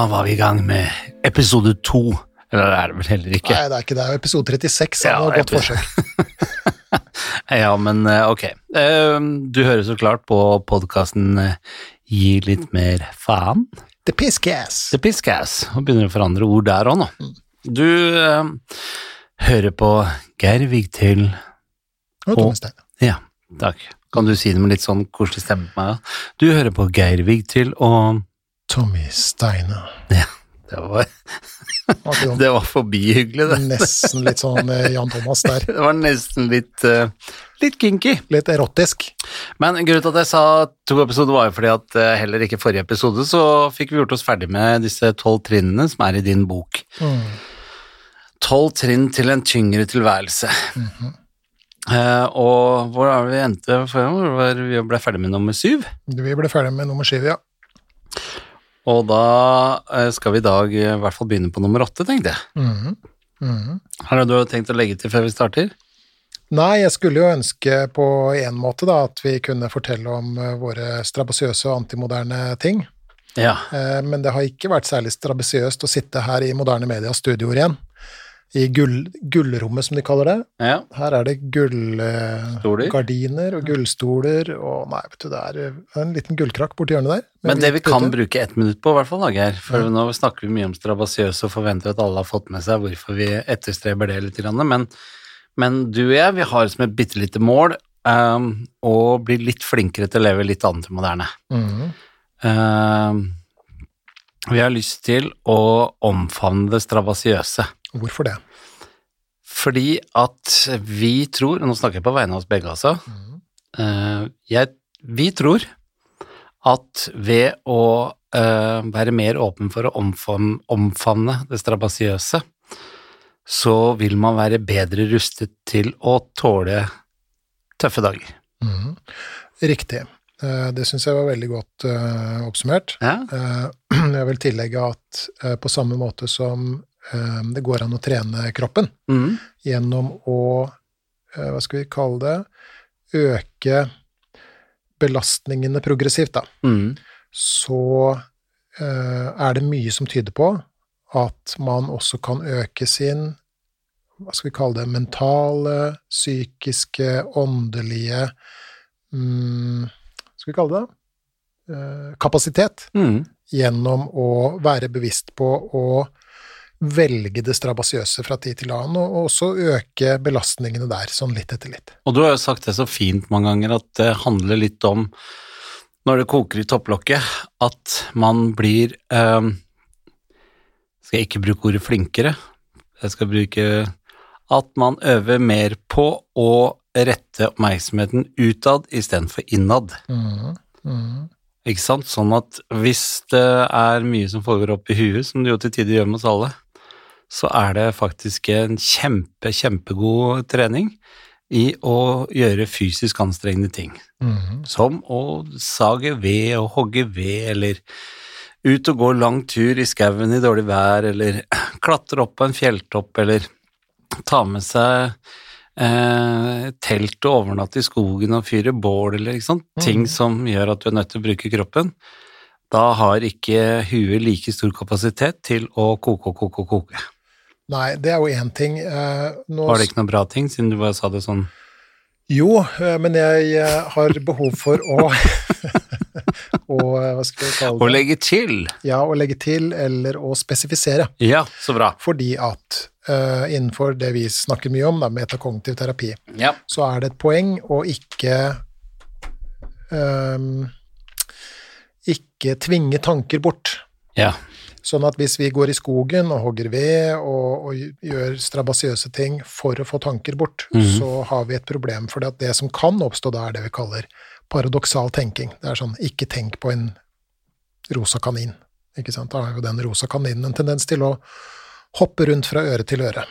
Da var vi i gang med episode to. Eller det er det vel heller ikke. Nei, det er ikke det. Er episode 36. Ja, var et godt forsøk. Ja, men eh, ok. Eh, Du hører så klart på podkasten Gi litt mer faen. The Pisscast. The Piscass. Og begynner å forandre ord der òg nå. Du uh, hører på Geir Vigtil Og Tommy Stein. Ja, takk. Kan du si det med litt sånn koselig stemme på meg? Du hører på Geir Vigtil og Tommy Steine. Ja, det var, det var forbihyggelig, det. sånn- Nesten litt sånn eh, Jan Thomas der. Det var nesten litt, eh, litt kinky. Litt erotisk. Men grunnen til at jeg sa to episoder, var jo fordi at eh, heller ikke forrige episode så fikk vi gjort oss ferdig med disse tolv trinnene som er i din bok. Mm. Trinn til en tyngre tilværelse. Eh, og hvor er det vi endte det Vi ble ferdig med nummer syv. Vi ble ferdig med nummer syv, ja. Og da eh, skal vi i dag eh, i hvert fall begynne på nummer åtte, tenkte jeg. Mhm. Mhm. Har du tenkt å legge til før vi starter? Nei, jeg skulle jo ønske på en måte da at vi kunne fortelle om eh, våre strabasiøse og antimoderne ting, Ja. Men det har ikke vært særlig strabasiøst å sitte her i moderne medias studioer igjen. I gull, gullrommet, som de kaller det. ja. Her er det gullgardiner og gullstoler og Nei, vet du, det er eh, en liten gullkrakk borti hjørnet der. Men det vi kan pute. bruke ett minutt på, i hvert fall, da, Geir, for nå snakker vi mye om strabasiøse og forventer at alle har fått med seg hvorfor vi etterstreber det litt, grann, men, men du og jeg, vi har som et bitte lite mål um, å bli litt flinkere til å leve litt antimoderne. Mm. Um, vi har lyst til å omfavne det strabasiøse. Hvorfor det? Fordi at vi tror, og nå snakker jeg på vegne av oss begge altså, mm. eh, jeg, vi tror at ved å eh, være mer åpen for å omfavne, omfavne det strabasiøse, så vil man være bedre rustet til å tåle tøffe dager. Mm. Riktig. Eh, Det syns jeg var veldig godt oppsummert. Ja? Jeg vil tillegge at på samme måte som det går an å trene kroppen mm. gjennom å, eh, hva skal vi kalle det, øke belastningene progressivt, da, Mm. så eh, er det mye som tyder på at man også kan øke sin hva skal vi kalle det, mentale, psykiske, åndelige mm, Skal vi kalle det det? Eh, kapasitet mm. gjennom å være bevisst på å velge det strabasiøse fra tid til annen, og også øke belastningene der, sånn litt etter litt. Og du har jo sagt det så fint mange ganger at det handler litt om, når det koker i topplokket, at man blir eh, Skal jeg ikke bruke ordet flinkere, jeg skal bruke at man øver mer på å rette oppmerksomheten utad istedenfor innad. Mm. Mm. Ikke sant? Sånn at hvis det er mye som foregår opp i huet, som det jo til tider gjør med oss alle, så er det faktisk en kjempe, kjempegod trening i å gjøre fysisk anstrengende ting. Mhm. Som å sage ved og hogge ved, eller ut og gå lang tur i skauen i dårlig vær, eller klatre opp på en fjelltopp, eller ta med seg eh, telt og overnatte i skogen og fyre bål, eller ikke sant? ting som gjør at du er nødt til å bruke kroppen. Da har ikke huet like stor kapasitet til å koke og koke og koke. Nei, det er jo én ting. eh, Nå Var det ikke noen bra ting, siden du bare sa det sånn? Jo, eh, men jeg eh, har behov for å eh, Hva skal vi kalle Å legge til! Ja, å legge til eller å spesifisere. Ja, så bra. Fordi at uh, innenfor det vi snakker mye om, da, metakognitiv terapi, Ja. så er det et poeng å ikke um, ikke tvinge tanker bort. ja. Sånn at hvis vi går i skogen og hogger ved og, og gjør strabasiøse ting for å få tanker bort, Mhm. så har vi et problem. For det som kan oppstå da, er det vi kaller paradoksal tenking. Det er sånn ikke tenk på en rosa kanin. Ikke sant? Da har jo den rosa kaninen en tendens til å hoppe rundt fra øre til øre.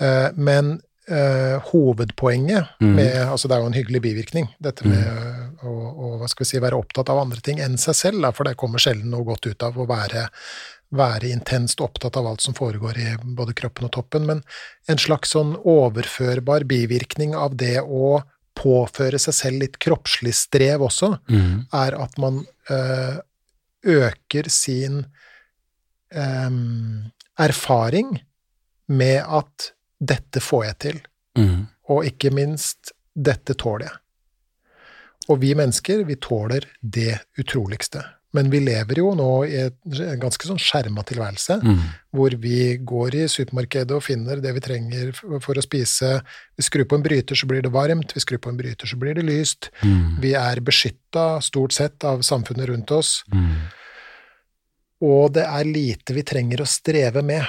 Eh, men eh, hovedpoenget mm. med Altså, det er jo en hyggelig bivirkning, dette med å, å hva skal vi si, være opptatt av andre ting enn seg selv, da, for det kommer sjelden noe godt ut av å være være intenst opptatt av alt som foregår i både kroppen og toppen, men en slags sånn overførbar bivirkning av det å påføre seg selv litt kroppslig strev også, mm. er at man eh, øker sin em, erfaring med at dette får jeg til, Mm. og ikke minst dette tåler jeg. Og vi mennesker, vi tåler det utroligste. Men vi lever jo nå i en ganske sånn skjerma tilværelse, Mm. hvor vi går i supermarkedet og finner det vi trenger for å spise. Vi skrur på en bryter, så blir det varmt. Vi skrur på en bryter, så blir det lyst. Mm. Vi er beskytta stort sett av samfunnet rundt oss. Mm. Og det er lite vi trenger å streve med.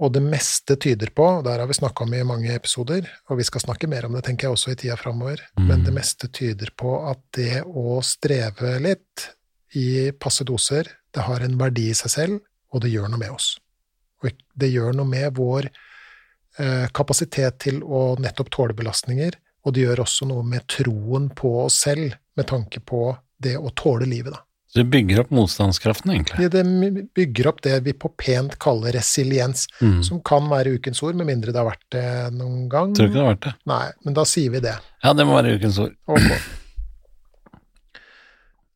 Og det meste tyder på, og der har vi snakka om i mange episoder, og vi skal snakke mer om det, tenker jeg, også i tida framover, Mm. men det meste tyder på at det å streve litt i passe doser, det har en verdi i seg selv, og det gjør noe med oss. Og det gjør noe med vår eh, kapasitet til å nettopp tåle belastninger, og det gjør også noe med troen på oss selv, med tanke på det å tåle livet, da. Så det bygger opp motstandskraften, egentlig. Ja, Det bygger opp det vi på pent kaller resiliens, Mm. som kan være ukens ord, med mindre det har vært det noen gang. Tror ikke det har vært det. Nei, men da sier vi det. Ja, det må være ukens ord. Okay.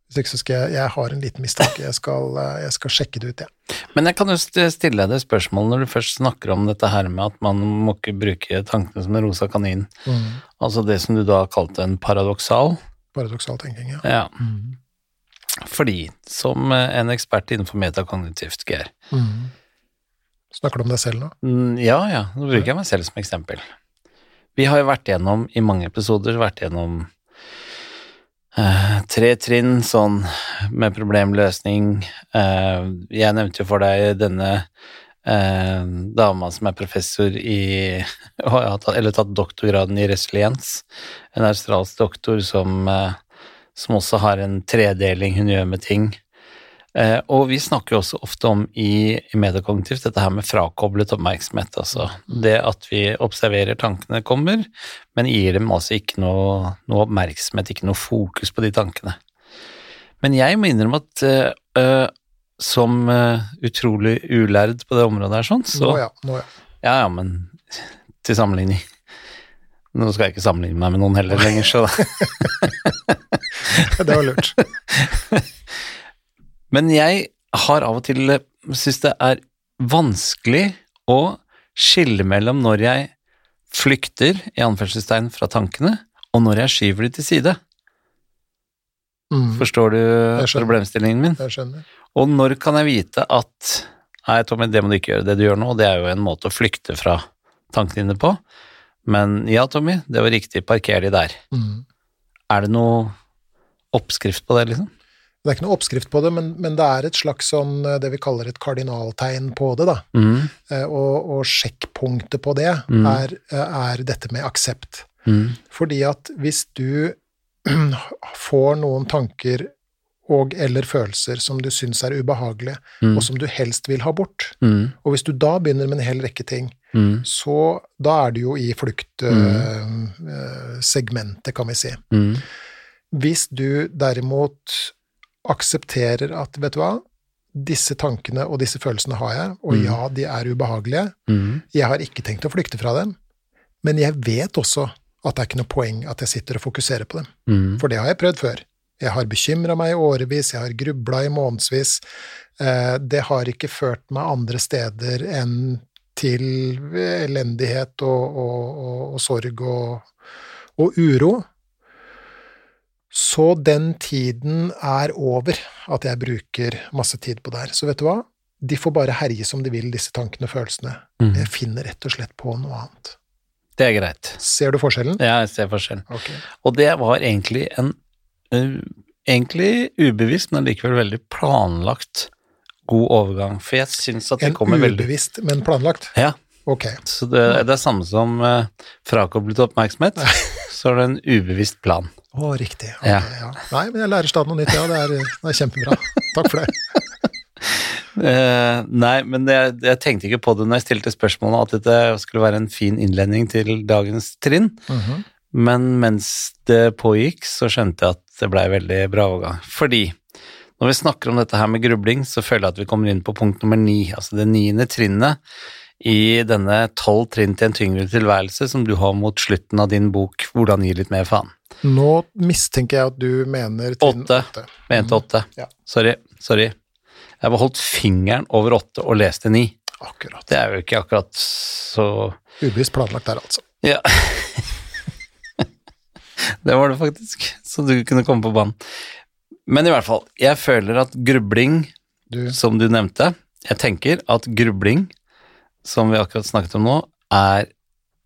Hvis ikke så skal jeg Jeg har en liten mistanke. Jeg skal, eh, jeg skal sjekke det ut, jeg. Men jeg kan jo stille deg det spørsmålet når du først snakker om dette her med at man må ikke bruke tankene som en rosa kanin. Mm. Altså det som du da kalte en paradoksal. Paradoksal tenking, ja. Ja. Mm. Fordi, som eh, en ekspert innenfor metakognitivt, Geir Mm. Snakker du om deg selv nå? Mm, Ja, ja, nå bruker jeg meg selv som eksempel. Vi har jo vært gjennom, i mange episoder, vært gjennom eh, tre trinn sånn med problemløsning. Eh, jeg nevnte jo for deg denne eh, dama som er professor i Eller tatt doktorgraden i resiliens. En australsk doktor som, eh, som også har en tredeling hun gjør med ting. Eh, og vi snakker jo også ofte om i, i Mediekognitivt dette her med frakoblet oppmerksomhet. Altså det at vi observerer tankene kommer, men gir dem altså ikke noe, noe oppmerksomhet, ikke noe fokus på de tankene. Men jeg må innrømme at eh, eh, som utrolig ulærd på det området her, sånn, så Nå ja. Nå ja. ja, ja, men til sammenligning Nå skal jeg ikke sammenligne meg med noen heller lenger, så Det var lurt. Men jeg har av og til syntes det er vanskelig å skille mellom når jeg flykter, i anførselstegn, fra tankene, og når jeg skyver de til side. Mm. Forstår du problemstillingen min? Jeg skjønner. Og når kan jeg vite at Nei, Tommy, det må du ikke gjøre. Det du gjør nå, det er jo en måte å flykte fra tankene dine på. Men ja, Tommy, det var riktig, parker de der. Mm. Er det noe oppskrift på det, liksom? Det er ikke noe oppskrift på det, men, men det er et slags sånn, eh, det vi kaller et kardinaltegn på det, da. Mm, Eh, Og, og sjekkpunktet på det Mm. er, er dette med aksept. mm, Fordi at hvis du får noen tanker og eller følelser som du syns er ubehagelige, mm, og som du helst vil ha bort, mm, og hvis du da begynner med en hel rekke ting, mm, så da er du jo i fluktsegmentet, kan vi si. mm, Hvis du derimot aksepterer at, vet du hva, disse tankene og disse følelsene har jeg, og Mm. ja, de er ubehagelige, mm, jeg har ikke tenkt å flykte fra dem, men jeg vet også at det er ikke noe poeng at jeg sitter og fokuserer på dem, mm, for det har jeg prøvd før. Jeg har bekymra meg i årevis, jeg har grubla i månedsvis. Eh, Det har ikke ført meg andre steder enn til elendighet og, og, og, og sorg og, uro. Så den tiden er over at jeg bruker masse tid på det her. Så vet du hva? De får bare herje som de vil, disse tankene og følelsene. mm. Jeg finner rett og slett på noe annet. Det er greit. Ser du forskjellen? Ja, jeg ser forskjellen. Okay. Og det var egentlig en uh, egentlig ubevisst, men likevel veldig planlagt god overgang. For jeg syns at det En kommer veldig En ubevisst, men planlagt? Ja, Ok. så det, det er samme som eh, frakoblet oppmerksomhet. så er det en ubevisst plan. Å, riktig. Okay, Ja. ja. Nei, men jeg lærer stadig noe nytt, ja. Det er, det er kjempebra. Takk for det. Eh, nei, men jeg, jeg tenkte ikke på det når jeg stilte spørsmålet, at dette skulle være en fin innledning til dagens trinn. Mhm. Men mens det pågikk, så skjønte jeg at det blei veldig bra overgang. Fordi når vi snakker om dette her med grubling, så føler jeg at vi kommer inn på punkt nummer ni, altså det niende trinnet i denne tolv trinn til en tyngre tilværelse som du har mot slutten av din bok Hvordan gi litt mer faen. Nå mistenker jeg at du mener trinn Åtte. Mente åtte. Ja. Sorry, sorry. Jeg var holdt fingeren over åtte og leste ni. Akkurat. Det er jo ikke akkurat så Ubevisst planlagt der, altså. Ja. det var det faktisk, så du kunne komme på banen. Men i hvert fall, jeg føler at grubling, Du, som du nevnte Jeg tenker at grubling, som vi akkurat snakket om nå, er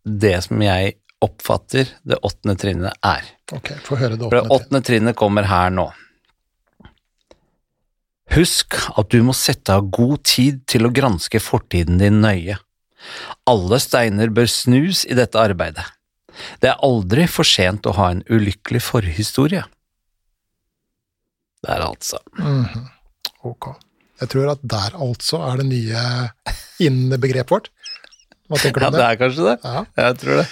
det som jeg oppfatter det åttende trinnet er. ok, få høre det åttende For det åttende trinnet kommer her nå. Husk at du må sette av god tid til å granske fortiden din nøye. Alle steiner bør snus i dette arbeidet. Det er aldri for sent å ha en ulykkelig forhistorie. Der altså. Mhm. Ok. Jeg tror at der altså er det nye innbegrepet vårt. Hva tenker du om det Ja, det? er kanskje det. Ja, Jeg tror det.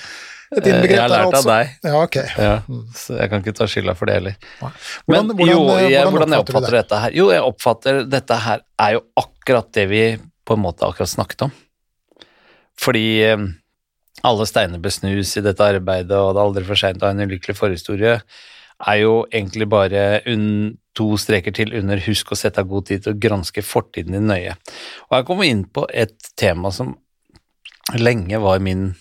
Et Jeg har lært lært av altså. deg, Ja, ok. ja. Mm. så jeg kan ikke ta skylda for det heller. Hvordan, Men jo, eh, jeg, hvordan jeg oppfatter det? dette her? Jo, jeg oppfatter dette her er jo akkurat det vi på en måte akkurat snakket om. Fordi eh, alle steiner bør snus i dette arbeidet, og det er aldri for seint å ha en ulykkelig forhistorie, er jo egentlig bare un, to streker til under 'husk å sette av god tid til å granske fortiden din nøye'. Og jeg kommer inn på et tema som lenge var min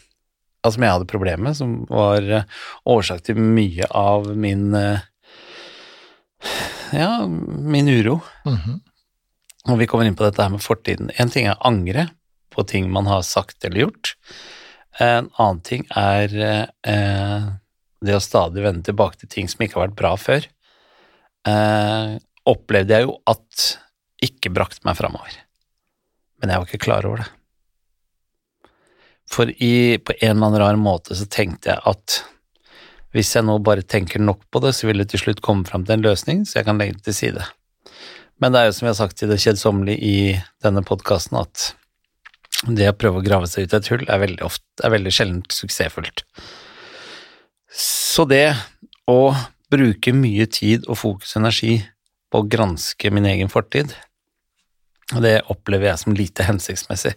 Altså som jeg hadde problemer med, som var eh, årsak til mye av min eh, ja, min uro. Mhm. Og vi kommer inn på dette her med fortiden. En ting er angre på ting man har sagt eller gjort. En annen ting er eh, det å stadig vende tilbake til ting som ikke har vært bra før. Eh, opplevde jeg jo at ikke brakte meg framover. Men jeg var ikke klar over det. For i, på en eller annen rar måte så tenkte jeg at hvis jeg nå bare tenker nok på det, så vil det til slutt komme fram til en løsning, så jeg kan legge det til side. Men det er jo som jeg har sagt til det kjedsommelige i denne podkasten, at det å prøve å grave seg ut av et hull er veldig, ofte, er veldig sjeldent suksessfullt. Så det å bruke mye tid og fokus og energi på å granske min egen fortid, Og det opplever jeg som lite hensiktsmessig.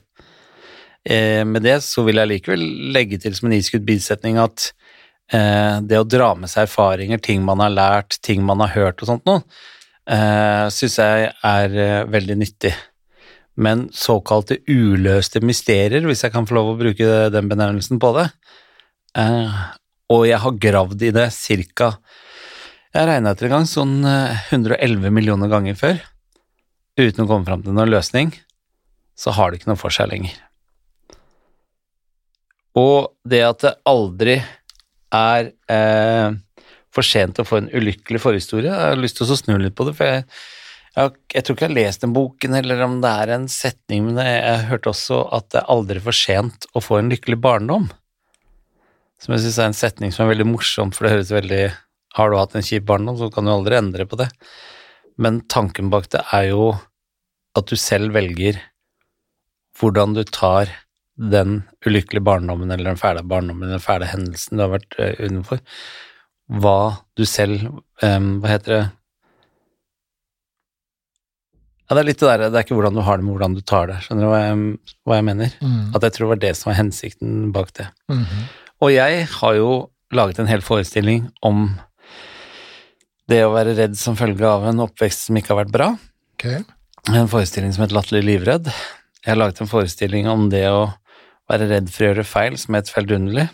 Eh, med det så vil jeg likevel legge til som en iskutt bisetning at eh, det å dra med seg erfaringer, ting man har lært, ting man har hørt og sånt noe, eh, syns jeg er eh, veldig nyttig. Men såkalte uløste mysterier, hvis jeg kan få lov å bruke den benevnelsen på det, og jeg har gravd i det cirka Jeg regna etter en gang sånn eh, 111 millioner ganger før, uten å komme fram til noen løsning, så har det ikke noe for seg lenger. Og det at det aldri er eh, for sent å få en ulykkelig forhistorie. Jeg har lyst til å snu litt på det, for jeg, jeg, jeg tror ikke jeg har lest den boken, eller om det er en setning, men jeg, jeg hørte også at det er aldri for sent å få en lykkelig barndom. Som jeg syns er en setning som er veldig morsom, for det høres veldig Har du hatt en kjip barndom, så kan du aldri endre på det. Men tanken bak det er jo at du selv velger hvordan du tar den ulykkelige barndommen eller den fæle barndommen eller den fæle hendelsen du har vært uh, utenfor, hva du selv um, Hva heter det Ja, det er litt det der, det er ikke hvordan du har det, men hvordan du tar det. Skjønner du hva jeg, hva jeg mener? Mm. At jeg tror det var det som var hensikten bak det. Mhm. Og jeg har jo laget en hel forestilling om det å være redd som følge av en oppvekst som ikke har vært bra. Ok. En forestilling som het Latterlig livredd. Jeg har laget en forestilling om det å være redd for å gjøre feil, som het Feldunderlig.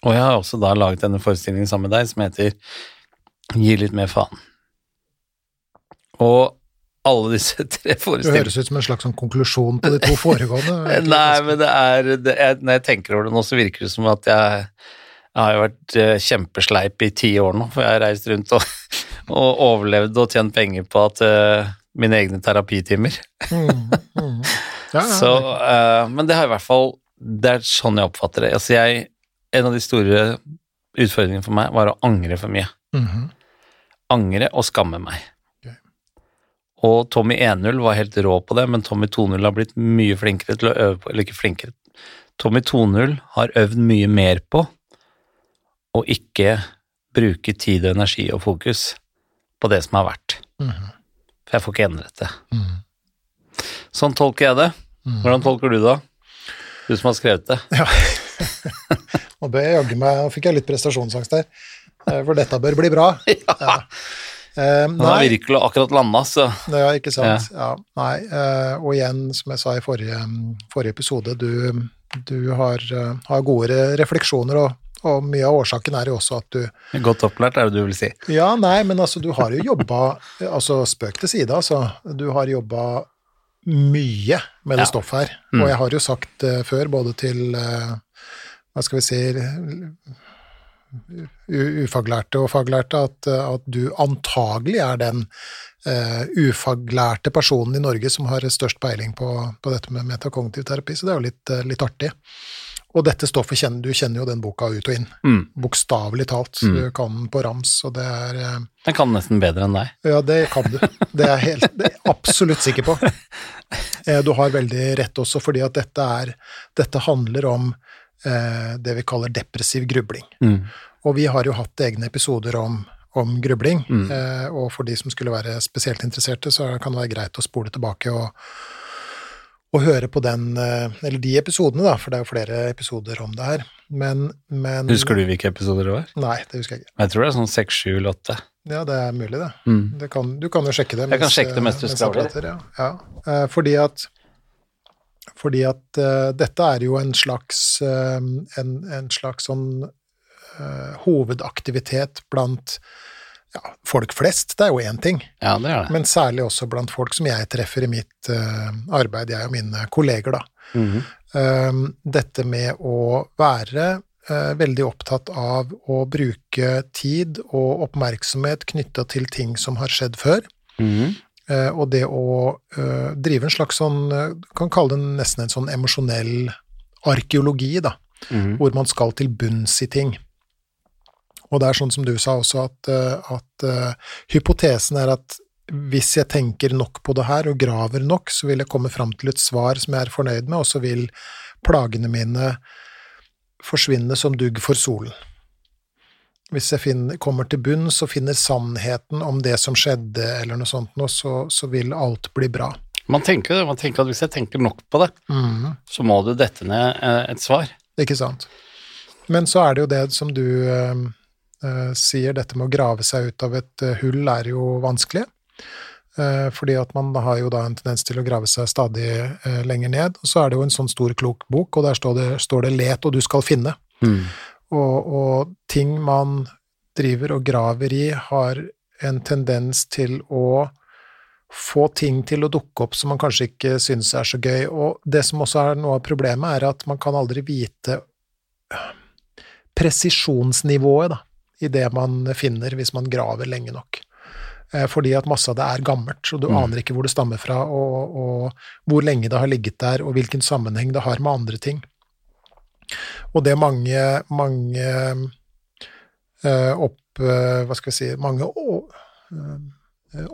Og jeg har også da laget denne forestillingen sammen med deg, som heter Gi litt mer faen. Og alle disse tre Det høres ut som en slags sånn konklusjon på de to foregående. Nei, men det er, det er Når jeg tenker over det nå, så virker det som at jeg, jeg har jo vært eh, kjempesleip i ti år nå, for jeg har reist rundt og, og overlevd og tjent penger på at uh, mine egne terapitimer. Mm, mm. Ja, ja, Så, uh, men det har i hvert fall Det er sånn jeg oppfatter det. Altså jeg, en av de store utfordringene for meg var å angre for mye. Mhm. Angre og skamme meg. Og Tommy 1.0 var helt rå på det, men Tommy 2.0 har blitt mye flinkere til å øve på Eller ikke flinkere. Tommy 2.0 har øvd mye mer på å ikke bruke tid og energi og fokus på det som har vært. Mm. For jeg får ikke endret det. Mm. Sånn tolker jeg det. Mhm. Hvordan tolker du det? Du som har skrevet det. Ja. Nå bør jeg jaggu meg Nå fikk jeg litt prestasjonsangst der. Eh, For dette bør bli bra. Ja. Eh, Han har nei, virkelig akkurat landa, så ja, ikke sant. Ja. nei, Uh, og igjen, som jeg sa i forrige, forrige episode, du, du har, uh, har gode refleksjoner, og, og mye av årsaken er jo også at du godt opplært, er det du vil si. Ja, nei, men altså, du har jo jobba Altså, spøk til side, altså. Du har jobba mye med det Ja. stoffet her. Mm. Og jeg har jo sagt det før, både til uh, Hva skal vi si Ufaglærte og faglærte, at, at du antagelig er den uh, ufaglærte personen i Norge som har størst peiling på, på dette med metakognitiv terapi, så det er jo litt, litt artig. Og dette stoffet kjenner du kjenner jo den boka ut og inn, Mm. bokstavelig talt. Mm. Du kan den på rams, og det er eh, Den kan nesten bedre enn deg. Ja, det kan du. Det er jeg helt, det er jeg absolutt sikker på. Eh, Du har veldig rett også, fordi at dette, er, dette handler om eh, det vi kaller depressiv grubling. Mm. Og vi har jo hatt egne episoder om, om grubling, Mm. eh, og for de som skulle være spesielt interesserte, så kan det være greit å spole tilbake og, og høre på den, eh, eller de episodene, da, for det er jo flere episoder om det her. Men, men Husker du hvilke episoder det var? Nei, det husker jeg ikke. Jeg tror det er sånn seks, sju åtte. Ja, det er mulig, det. Mm. Det kan, du kan jo sjekke det. Jeg kan sjekke det mens du skravler. Ja. Ja. Eh, fordi at, fordi at uh, dette er jo en slags, uh, en, en slags sånn uh, hovedaktivitet blant ja, folk flest. Det er jo én ting, Ja, det er det. men særlig også blant folk som jeg treffer i mitt uh, arbeid, jeg og mine kolleger, da. Mm -hmm. um, dette med å være uh, veldig opptatt av å bruke tid og oppmerksomhet knytta til ting som har skjedd før, Mm -hmm. uh, og det å drive en slags sånn Du kan kalle det nesten en sånn emosjonell arkeologi, da, Mhm. hvor man skal til bunns i ting. Og det er sånn som du sa også, at, eh, at uh, hypotesen er at hvis jeg tenker nok på det her og graver nok, så vil jeg komme fram til et svar som jeg er fornøyd med, og så vil plagene mine forsvinne som dugg for solen. Hvis jeg finner, kommer til bunns og finner sannheten om det som skjedde, eller noe sånt, nå, så, så vil alt bli bra. Man tenker man tenker at hvis jeg tenker nok på det, mm. så må det dette ned eh, et svar. Ikke sant. Men så er det jo det som du sier, dette med å grave seg ut av et eh, hull er jo vanskelig. Eh, fordi at man har jo da en tendens til å grave seg stadig eh, lenger ned. Og så er det jo en sånn stor, klok bok, og der står det, står det 'let og du skal finne'. Mm. Og, og ting man driver og graver i, har en tendens til å få ting til å dukke opp som man kanskje ikke syns er så gøy. Og det som også er noe av problemet, er at man kan aldri vite presisjonsnivået da, i det man finner hvis man graver lenge nok. Eh, Fordi at masse av det er gammelt, og du Mm. aner ikke hvor det stammer fra, og, og hvor lenge det har ligget der, og hvilken sammenheng det har med andre ting. Og det mange, mange eh, opp, eh, hva skal vi si, mange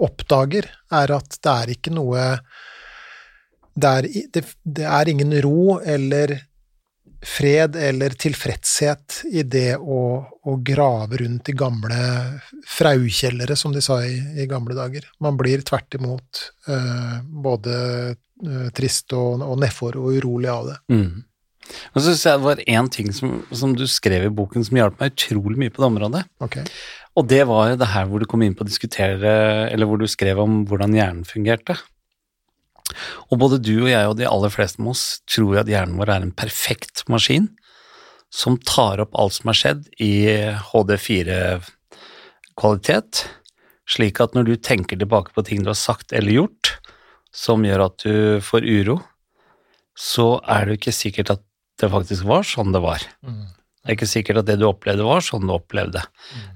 oppdager, er at det er ikke noe det er, det, det er ingen ro eller fred eller tilfredshet i det å, å grave rundt i gamle fraukjellere, som de sa i, i gamle dager. Man blir tvert imot eh, både eh, trist og, og nedfor og urolig av det. Mm. Så synes jeg det var én ting som, som du skrev i boken som hjalp meg utrolig mye på det området. Okay. Og det var det her hvor du kom inn på å diskutere, eller hvor du skrev om hvordan hjernen fungerte. Og både du og jeg og de aller fleste med oss tror at hjernen vår er en perfekt maskin som tar opp alt som har skjedd i HD4-kvalitet, slik at når du tenker tilbake på ting du har sagt eller gjort, som gjør at du får uro, så er det jo ikke sikkert at det faktisk var sånn det var. Mm. Det er ikke sikkert at det du opplevde var sånn du opplevde.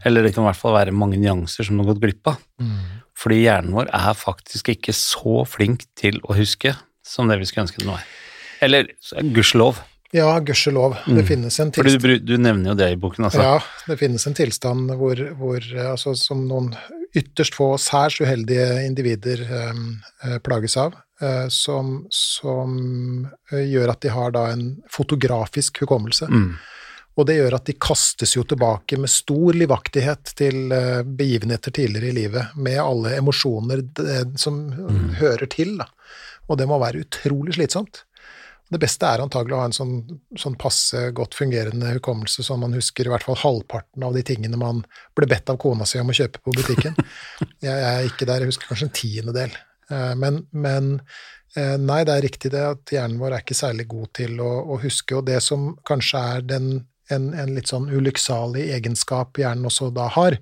Eller det kan i hvert fall være mange nyanser som du har gått glipp av. Mm. Fordi hjernen vår er faktisk ikke så flink til å huske som det vi skulle ønske den var. Eller gudskjelov, Ja, gudskjelov. Det Mm. finnes en tilstand tilstand du, du nevner jo det i boken, altså. Ja, det finnes en tilstand hvor, hvor eh, altså, som noen ytterst få særs uheldige individer eh, eh, plages av, eh, som, som eh, gjør at de har da en fotografisk hukommelse. Mm. Og det gjør at de kastes jo tilbake med stor livaktighet til eh, begivenheter tidligere i livet, med alle emosjoner som Mm. hører til. Da. Og det må være utrolig slitsomt. Det beste er antagelig å ha en sånn, sånn passe godt fungerende hukommelse, sånn man husker i hvert fall halvparten av de tingene man ble bedt av kona si om å kjøpe på butikken. Jeg, er ikke der, jeg husker kanskje en tiendedel. Eh, men, men eh, nei, det er riktig det at hjernen vår er ikke særlig god til å, å huske, og det som kanskje er den, en, en litt sånn ulykksalig egenskap hjernen også da har,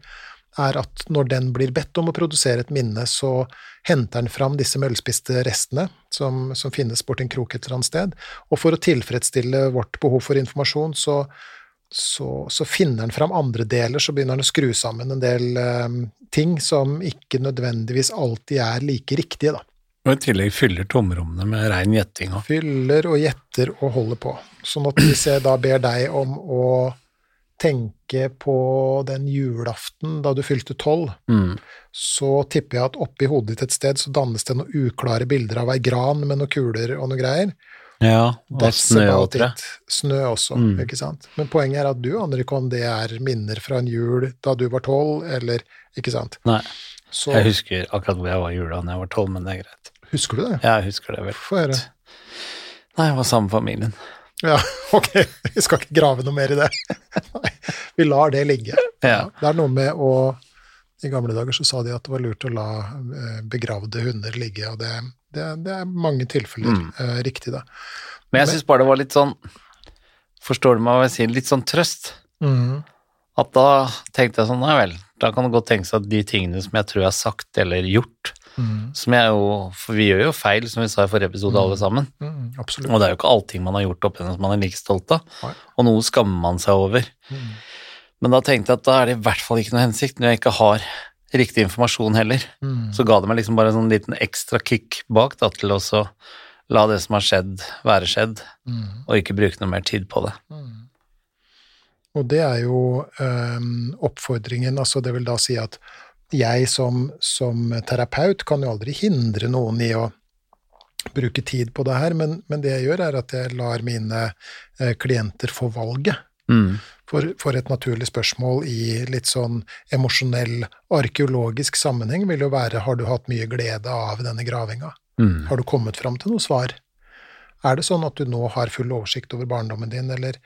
er at når den blir bedt om å produsere et minne, så henter den fram disse møllspiste restene som, som finnes borti en krok et eller annet sted, og for å tilfredsstille vårt behov for informasjon, så, så, så finner den fram andre deler, så begynner den å skru sammen en del eh, ting som ikke nødvendigvis alltid er like riktige, da. Og i tillegg fyller tomrommene med rein gjetting. Fyller og gjetter og holder på. Sånn at hvis jeg da ber deg om å tenke på den julaften da du fylte tolv, mm. så tipper jeg at oppi hodet ditt et sted så dannes det noen uklare bilder av ei gran med noen kuler og noe greier. Ja, og snø og tre. Snø også, mm. ikke sant. Men poenget er at du aner ikke om det er minner fra en jul da du var tolv, eller ikke sant. Nei. Så, jeg husker akkurat hvor jeg var i jula da jeg var tolv, men det er greit. Husker du det? Ja, jeg husker det vel. Få høre. Nei, jeg var sammen med familien. Ja, ok, vi skal ikke grave noe mer i det. Nei, vi lar det ligge. Ja. Det er noe med å I gamle dager så sa de at det var lurt å la eh, begravde hunder ligge, og det, det, det er mange tilfeller mm. uh, riktig, da. Men jeg syns bare det var litt sånn Forstår du meg hva jeg sier? Litt sånn trøst. Mm. At da tenkte jeg sånn, nei vel, da kan det godt tenkes at de tingene som jeg tror jeg har sagt eller gjort, Mm. Som jeg jo For vi gjør jo feil, som vi sa i forrige episode, mm. alle sammen. Mm, og det er jo ikke allting man har gjort opp igjen som man er like stolt av. Nei. Og noe skammer man seg over. Mm. Men da tenkte jeg at da er det i hvert fall ikke noe hensikt, når jeg ikke har riktig informasjon heller. Mm. Så ga det meg liksom bare en sånn liten ekstra kick bak da, til å la det som har skjedd, være skjedd, Mm. og ikke bruke noe mer tid på det. Og det er jo um, oppfordringen, altså det vil da si at jeg som, som, terapeut kan jo aldri hindre noen i å bruke tid på det her, men, men det jeg gjør, er at jeg lar mine eh, klienter få valget. Mm. For, for, et naturlig spørsmål i litt sånn emosjonell, arkeologisk sammenheng vil jo være har du hatt mye glede av denne gravinga? Mm. Har du kommet fram til noe svar? Er det sånn at du nå har full oversikt over barndommen din, eller,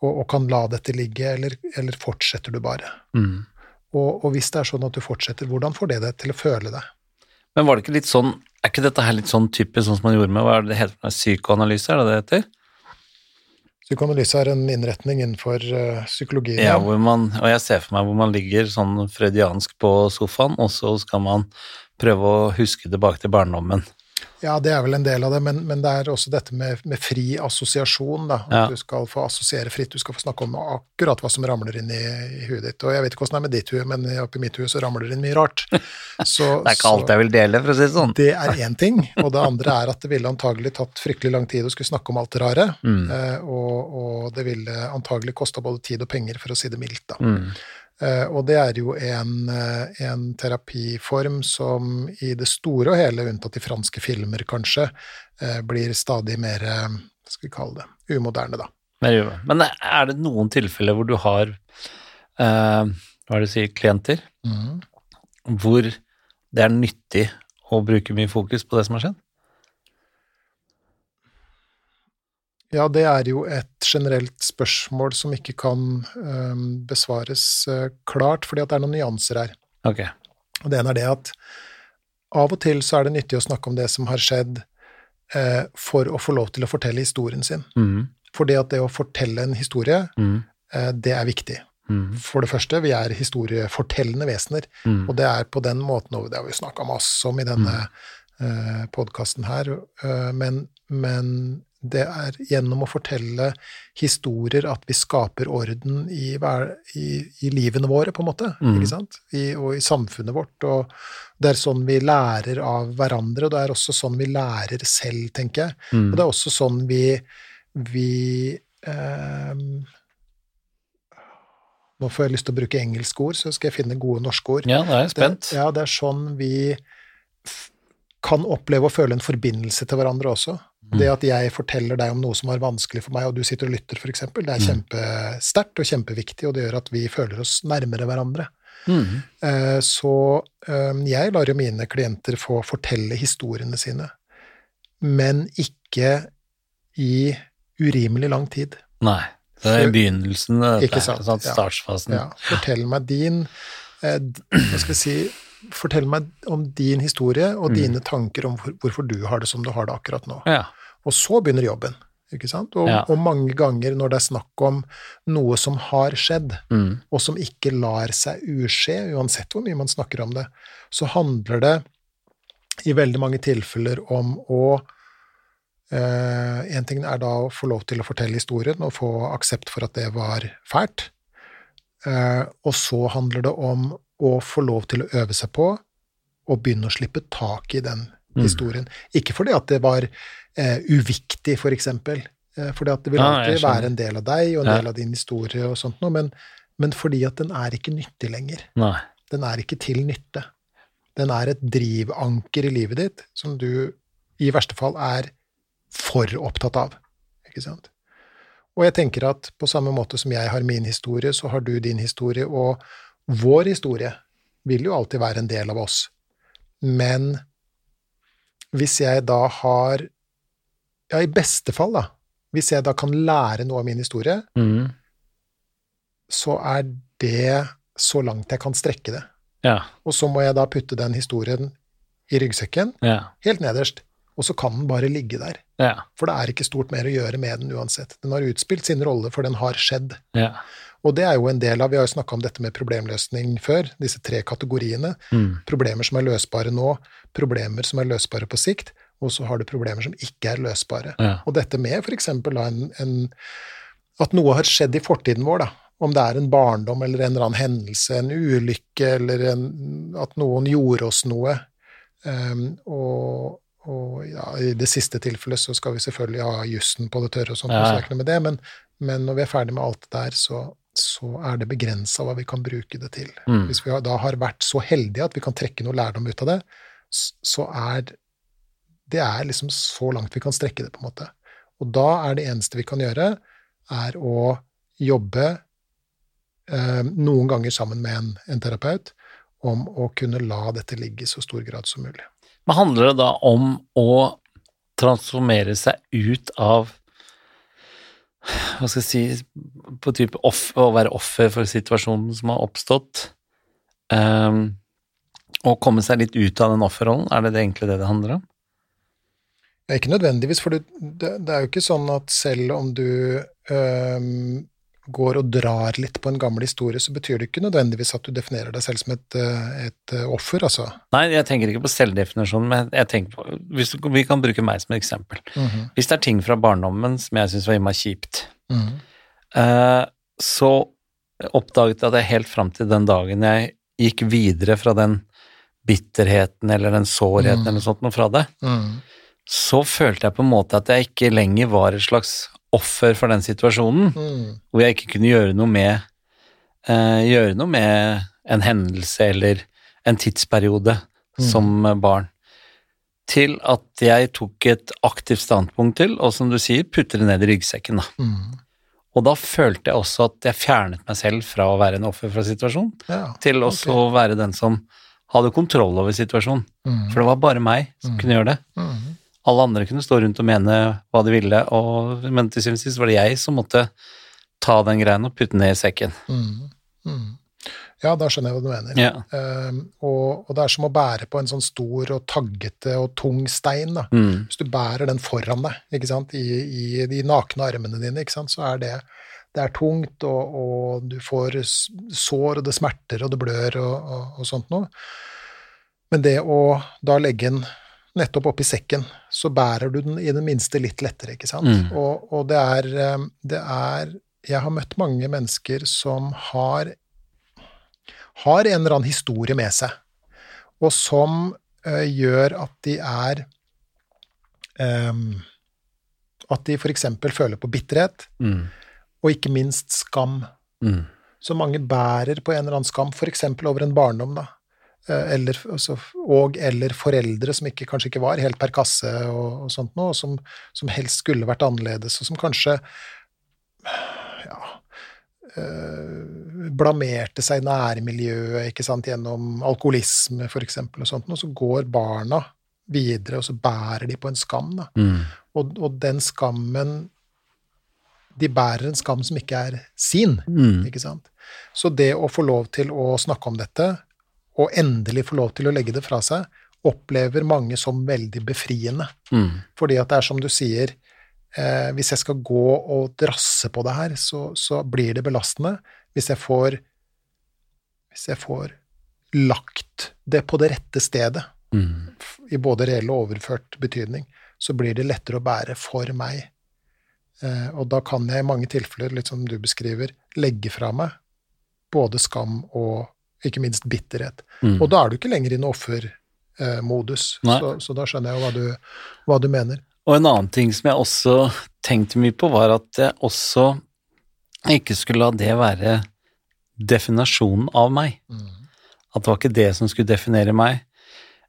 og, og, kan la dette ligge, eller, eller fortsetter du bare? Mm. Og, og, hvis det er sånn at du fortsetter, hvordan får det deg til å føle det? Men var det ikke litt sånn, er ikke dette her litt sånn typisk sånn som man gjorde med hva er det det heter, psykoanalyse, er det det heter? Psykoanalyse er en innretning innenfor uh, psykologien. Ja, man, og jeg ser for meg hvor man ligger sånn freudiansk på sofaen, og så skal man prøve å huske tilbake til barndommen. Ja, det er vel en del av det, men, men det er også dette med, med fri assosiasjon. da, At Ja. du skal få assosiere fritt, du skal få snakke om akkurat hva som ramler inn i, i huet ditt. Og jeg vet ikke åssen det er med ditt hue, men oppi mitt hue så ramler det inn mye rart. Så, Det er ikke alt jeg vil dele, for å si det sånn. Det er én ting, og det andre er at det ville antagelig tatt fryktelig lang tid å skulle snakke om alt det rare. Mm. Eh, og, og det ville antagelig kosta både tid og penger, for å si det mildt. da. Mm. Eh, og det er jo en, eh, en terapiform som i det store og hele, unntatt i franske filmer kanskje, eh, blir stadig mer hva skal vi kalle det, umoderne, da. Men er det noen tilfeller hvor du har eh, hva er det du sier, klienter, hvor det er nyttig å bruke mye fokus på det som har skjedd? Ja, det er jo et generelt spørsmål som ikke kan eh, besvares eh, klart, fordi at det er noen nyanser her. Okay. Og det ene er det at av og til så er det nyttig å snakke om det som har skjedd, eh, for å få lov til å fortelle historien sin. Mm. Fordi at det å fortelle en historie, Mm. det er viktig. Mm. For det første, vi er historiefortellende vesener, Mm. og det er på den måten, og det har vi snakka masse om i denne mm. podkasten her, uh, men, men det er gjennom å fortelle historier at vi skaper orden i, hver, i, i livene våre, på en måte, Mm. ikke sant? I, og i samfunnet vårt. Og det er sånn vi lærer av hverandre, og det er også sånn vi lærer selv, tenker jeg. Mm. Og det er også sånn vi, vi eh, Nå får jeg lyst til å bruke engelske ord, så skal jeg finne gode norske ord. Ja, det er spent. Det, ja, det er sånn vi kan oppleve og føle en forbindelse til hverandre også. Det at jeg forteller deg om noe som var vanskelig for meg, og du sitter og lytter, f.eks., det er Mm. kjempesterkt og kjempeviktig, og det gjør at vi føler oss nærmere hverandre. Mm. Eh, Så eh, jeg lar jo mine klienter få fortelle historiene sine, men ikke i urimelig lang tid. Nei. Det er i begynnelsen, Ikke sant, startsfasen. ja. startfasen. Ja, fortell meg din eh, Hva skal vi si Fortell meg om din historie og Mm. dine tanker om hvorfor du har det som du har det akkurat nå. Ja. Og så begynner jobben. Ikke sant? Og, Ja. og mange ganger når det er snakk om noe som har skjedd, Mm. og som ikke lar seg uskje, uansett hvor mye man snakker om det, så handler det i veldig mange tilfeller om å eh, En ting er da å få lov til å fortelle historien og få aksept for at det var fælt. Eh, og så handler det om å få lov til å øve seg på å begynne å slippe tak i den Mm. historien. Ikke fordi at det var eh, uviktig, for eksempel. Eh, fordi at det vil alltid skjønner. være en del av deg og en Ja. del av din historie og sånt noe, men, men fordi at den er ikke nyttig lenger. Nei. Den er ikke til nytte. Den er et drivanker i livet ditt som du i verste fall er for opptatt av. Ikke sant? Og jeg tenker at på samme måte som jeg har min historie, så har du din historie, og vår historie vil jo alltid være en del av oss. Men hvis jeg da har Ja, i beste fall, da. Hvis jeg da kan lære noe av min historie, Mm. så er det så langt jeg kan strekke det. Ja. Og så må jeg da putte den historien i ryggsekken, Ja. helt nederst, og så kan den bare ligge der. Ja. For det er ikke stort mer å gjøre med den uansett. Den har utspilt sin rolle, for den har skjedd. Ja. Og det er jo en del av Vi har jo snakka om dette med problemløsning før, disse tre kategoriene. Mm. Problemer som er løsbare nå, problemer som er løsbare på sikt, og så har du problemer som ikke er løsbare. Ja. Og dette med f.eks. At noe har skjedd i fortiden vår, da. Om det er en barndom eller en eller annen hendelse, en ulykke, eller en, at noen gjorde oss noe. Um, og, og ja, i det siste tilfellet så skal vi selvfølgelig ha jussen på det tørre og sånt, Ja, og så er ikke noe med det, men, men når vi er ferdig med alt det der, så, så er det begrensa hva vi kan bruke det til. Mm. Hvis vi da har vært så heldige at vi kan trekke noe lærdom ut av det, så er det er liksom så langt vi kan strekke det, på en måte. Og da er det eneste vi kan gjøre, er å jobbe eh, noen ganger sammen med en, en terapeut om å kunne la dette ligge i så stor grad som mulig. Men handler det da om å transformere seg ut av hva skal jeg si, på type off, å være offer for situasjonen som har oppstått, og komme seg litt ut av den offerrollen? Er det, det egentlig det det handler om? Ja, Ikke nødvendigvis, for det, det er jo ikke sånn at selv om du øhm, går og drar litt på en gammel historie, så betyr det ikke nødvendigvis at du definerer deg selv som et, et øh, offer, altså. Nei, jeg tenker ikke på selvdefinisjonen, men jeg tenker på hvis, Vi kan bruke meg som et eksempel. Mhm, Hvis det er ting fra barndommen som jeg syns var innmari kjipt, mhm, eh, så oppdaget jeg at jeg helt fram til den dagen jeg gikk videre fra den bitterheten eller den sårheten Mm. eller sånt noe fra det, mhm, så følte jeg på en måte at jeg ikke lenger var et slags offer for den situasjonen, mm. hvor jeg ikke kunne gjøre noe med eh, gjøre noe med en hendelse eller en tidsperiode Mm. som barn, til at jeg tok et aktivt standpunkt til, og som du sier, putte det ned i ryggsekken. Da. Mm. Og da følte jeg også at jeg fjernet meg selv fra å være en offer for situasjonen, Ja, til også også å være den som hadde kontroll over situasjonen. mhm, For det var bare meg som Mm. kunne gjøre det. Alle andre kunne stå rundt og mene hva de ville, og, men til syvende og sist var det jeg som måtte ta den greien og putte den ned i sekken. Mm. Mm. Ja, da skjønner jeg hva du mener. Ja. Ehm, og, og det er som å bære på en sånn stor og taggete og tung stein, da. Mm. Hvis du bærer den foran deg ikke sant? I, i de nakne armene dine, ikke sant? så er det, det er tungt, og, og du får sår, og det smerter, og det blør, og, og, og sånt noe. Men det å da legge den nettopp oppi sekken, så bærer du den i det minste litt lettere, ikke sant. Mm. Og, og det er, eh, det er Jeg har møtt mange mennesker som har har en eller annen historie med seg, og som ø, gjør at de er ehm, At de f.eks. føler på bitterhet, Mm. og ikke minst skam. Mm. Så mange bærer på en eller annen skam, f.eks. over en barndom, da. Eh, Eller, altså, og eller foreldre som ikke, kanskje ikke var helt per kasse, og, og sånt noe, og som, som helst skulle vært annerledes, og som kanskje ja, øh, blamerte seg i nærmiljøet ikke sant, gjennom alkoholisme, f.eks., og sånt, og så går barna videre, og så bærer de på en skam. Da. Mm. Og, og den skammen De bærer en skam som ikke er sin. Mm. ikke sant? Så det å få lov til å snakke om dette, og endelig få lov til å legge det fra seg, opplever mange som veldig befriende. Mm. Fordi at det er som du sier, eh, hvis jeg skal gå og drasse på det her, så, så blir det belastende. Hvis jeg får Hvis jeg får lagt det på det rette stedet, Mm. i både reell og overført betydning, så blir det lettere å bære for meg. Eh, og da kan jeg i mange tilfeller, litt som du beskriver, legge fra meg både skam og ikke minst bitterhet. Mm. Og da er du ikke lenger i en offermodus, eh, så, så da skjønner jeg hva du, hva du mener. Og en annen ting som jeg også tenkte mye på, var at jeg også ikke skulle la det være definasjonen av meg. At det var ikke det som skulle definere meg.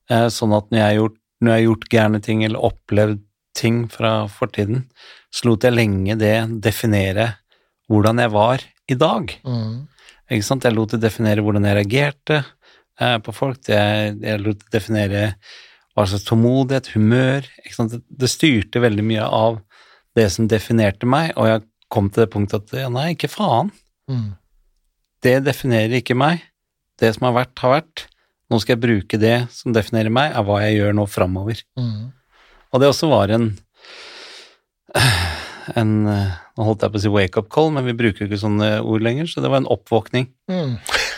Eh, Sånn at når jeg har gjort, når gjort gærne ting eller opplevd ting fra fortiden, så lot jeg lenge det definere hvordan jeg var i dag. Mm. Ikke sant? Jeg lot det definere hvordan jeg reagerte eh, på folk. Jeg, jeg lot det definere hva slags tålmodighet, humør ikke sant? Det, det styrte veldig mye av det som definerte meg, og jeg kom til det punktet at ja, nei, ikke faen. Mm. Det definerer ikke meg. Det som har vært, har vært. Nå skal jeg bruke det som definerer meg, er hva jeg gjør nå framover. Mm. Og det også var en en, Nå holdt jeg på å si wake-up call, men vi bruker jo ikke sånne ord lenger, så det var en oppvåkning. Mm.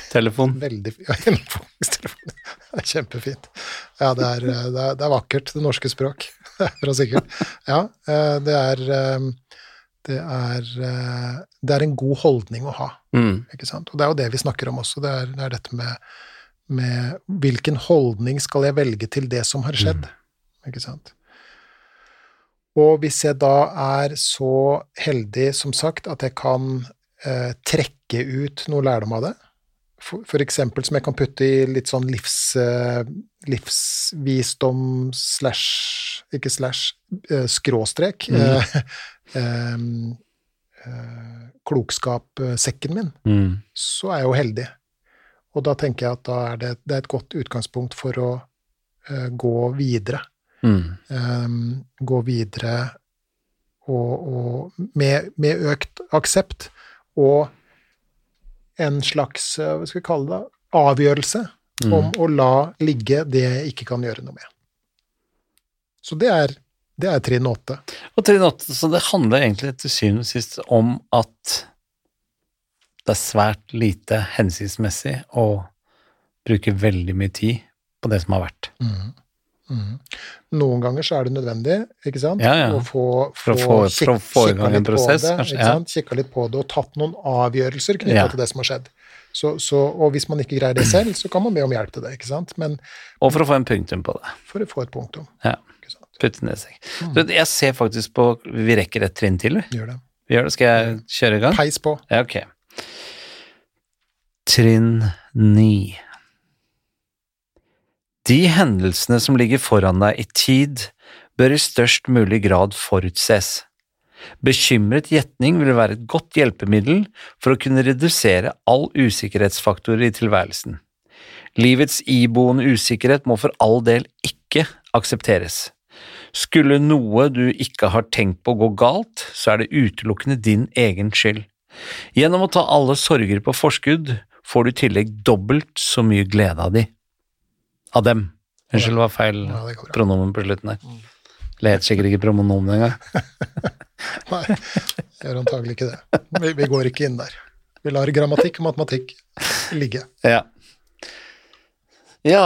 Telefon. Veldig ja, oppvåkningstelefon Det er kjempefint. Ja, det er, eh, det, er, det er vakkert, det norske språk. Det er sikkert. Ja, eh, det er eh, det er, det er en god holdning å ha, Mm. ikke sant? Og det er jo det vi snakker om også, det er, det er dette med, med hvilken holdning skal jeg velge til det som har skjedd, ikke sant? Og hvis jeg da er så heldig, som sagt, at jeg kan eh, trekke ut noe lærdom av det, eksempel som jeg kan putte i litt sånn livs, eh, livsvisdom slash Ikke slash, eh, skråstrek. Mm. eh, eh, klokskapsekken min, Mm. så er jeg jo heldig. Og da tenker jeg at da er det, det er et godt utgangspunkt for å eh, gå videre. Mm. um, gå videre og, og med, med økt aksept og en slags, eh, hva skal vi kalle det, avgjørelse Mm. om å la ligge det jeg ikke kan gjøre noe med. Så det er, det er trinn åtte. Og trinn åtte, så det handler egentlig til syvende og sist om at det er svært lite hensiktsmessig å bruke veldig mye tid på det som har vært. Mhm. Mhm. Noen ganger så er det nødvendig, ikke sant? Ja, ja. Å få, få få- få kikka litt på prosess, det, kanskje, ja. Kikka litt på det og tatt noen avgjørelser knytta til det som har skjedd. Så, så, og hvis man ikke greier det selv, så kan man be om hjelp til det, ikke sant? Men Og for å få en punktum på det. for å få et punktum. Ja. Putte ned seg. Mm. Så jeg ser faktisk på Vi rekker et trinn til, vi. Gjør det. Vi gjør det. Skal jeg kjøre i gang? Peis på. Ja, ok. Trinn 9 De hendelsene som ligger foran deg i tid, bør i størst mulig grad forutses. Bekymret gjetning vil være et godt hjelpemiddel for å kunne redusere all usikkerhetsfaktorer i tilværelsen. Livets iboende usikkerhet må for all del ikke aksepteres. Skulle noe du ikke har tenkt på gå galt, så er det utelukkende din egen skyld. Gjennom å ta alle sorger på forskudd får du i tillegg dobbelt så mye glede av de. Av dem. Unnskyld, det var feil Ja, det pronomen på slutten der. Eller het sikkert ikke pronomen engang. Nei, gjør antagelig ikke det. Vi, vi går ikke inn der. Vi lar grammatikk og matematikk ligge. Ja. ja,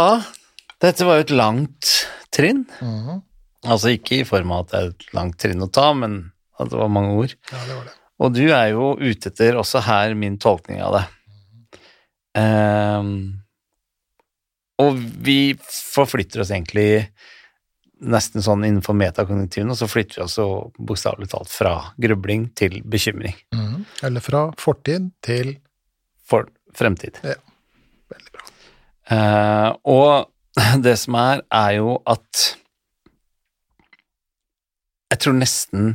dette var jo et langt trinn. Mhm. Altså ikke i form av at det er et langt trinn å ta, men at det var mange ord. Ja, det var det. Og du er jo ute etter også her min tolkning av det. Ehm, og vi forflytter oss egentlig nesten sånn innenfor metakognitivene, og så flytter vi oss så bokstavelig talt fra grubling til bekymring Mm. Eller fra fortid til for fremtid. Veldig bra. Eh, og det som er, er jo at jeg tror nesten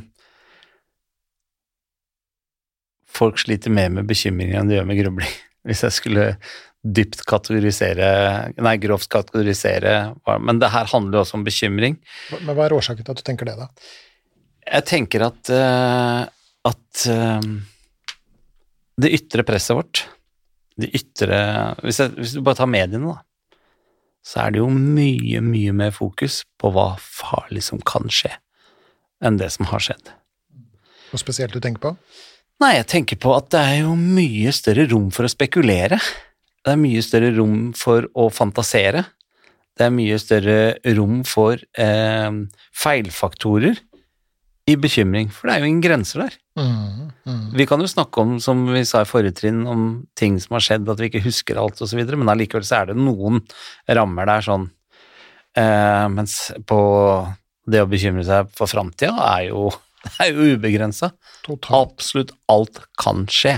folk sliter mer med bekymringer enn de gjør med grubling, hvis jeg skulle dypt kategorisere Nei, grovt kategorisere Men det her handler jo også om bekymring. Men hva er årsaken til at du tenker det, da? Jeg tenker at, eh, at eh, det ytre presset vårt, det ytre hvis, jeg, hvis du bare tar mediene, da, så er det jo mye, mye mer fokus på hva farlig som kan skje, enn det som har skjedd. Noe spesielt du tenker på? Nei, jeg tenker på at det er jo mye større rom for å spekulere. Det er mye større rom for å fantasere. Det er mye større rom for eh, feilfaktorer i bekymring, for det er jo ingen grenser der. Mm, mm. Vi kan jo snakke om, som vi sa i forrige trinn, om ting som har skjedd, at vi ikke husker alt osv., men allikevel så er det noen rammer der sånn eh, Mens på det å bekymre seg for framtida er jo, er jo ubegrensa. Absolutt alt kan skje.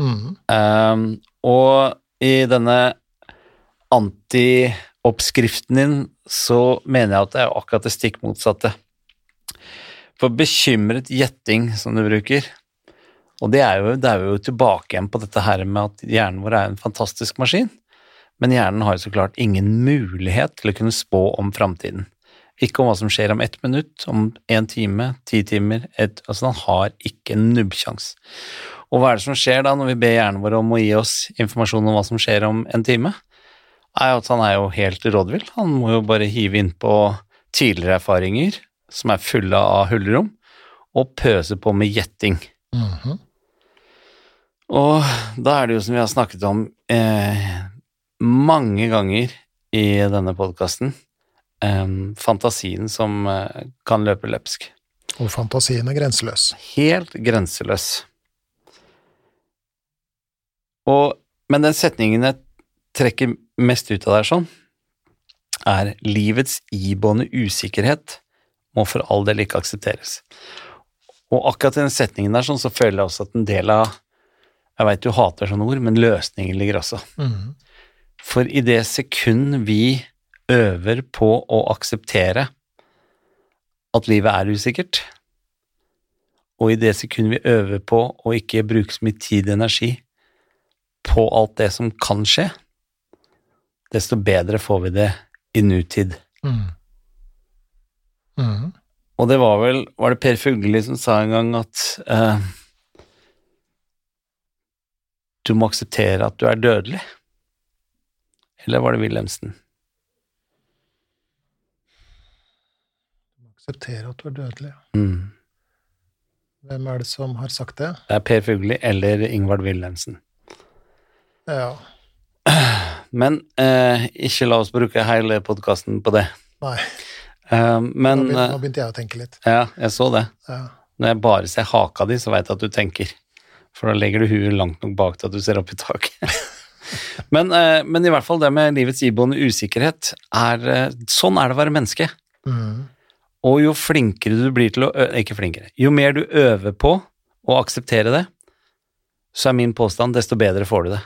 Mm. Ehm, og i denne anti-oppskriften din så mener jeg at det er akkurat det stikk motsatte. For bekymret gjetting, som du bruker, og det er, jo, det er jo tilbake igjen på dette her med at hjernen vår er en fantastisk maskin, men hjernen har jo så klart ingen mulighet til å kunne spå om framtiden. Ikke om hva som skjer om ett minutt, om én time, ti timer et, Altså, han har ikke en nubbsjans. Og hva er det som skjer da når vi ber hjernen vår om å gi oss informasjon om hva som skjer om en time? Er at han er jo helt rådvill. Han må jo bare hive innpå tidligere erfaringer som er fulle av hullerom, og pøse på med gjetting. Mhm. Og da er det jo som vi har snakket om eh, mange ganger i denne podkasten, eh, fantasien som eh, kan løpe løpsk. Og fantasien er grenseløs. Helt grenseløs. Og, men den setningen jeg trekker mest ut av der sånn, er livets iboende usikkerhet må for all del ikke aksepteres. Og akkurat i den setningen der sånn, så føler jeg også at en del av Jeg veit du hater sånne ord, men løsningen ligger også. Mm. For i det sekund vi øver på å akseptere at livet er usikkert, og i det sekund vi øver på å ikke bruke så mye tid og energi på alt det som kan skje, desto bedre får vi det i nutid. Mm. Mm. Og det var vel Var det Per Fugelli som sa en gang at eh, du må akseptere at du er dødelig? Eller var det Wilhelmsen? Akseptere at du er dødelig. Mm. Hvem er det som har sagt det? Det er Per Fugelli eller Ingvard Wilhelmsen. Ja, Men eh, ikke la oss bruke hele podkasten på det. nei. Eh, men nå, begynte, eh, nå begynte jeg å tenke litt. Ja, jeg så det. Ja. Når jeg bare ser haka di, så veit jeg at du tenker. For da legger du huet langt nok bak til at du ser opp i taket. men, eh, men i hvert fall det med livets iboende usikkerhet er eh, Sånn er det å være menneske. Mm. Og jo flinkere du blir til å Ikke flinkere. Jo mer du øver på å akseptere det, så er min påstand desto bedre får du det.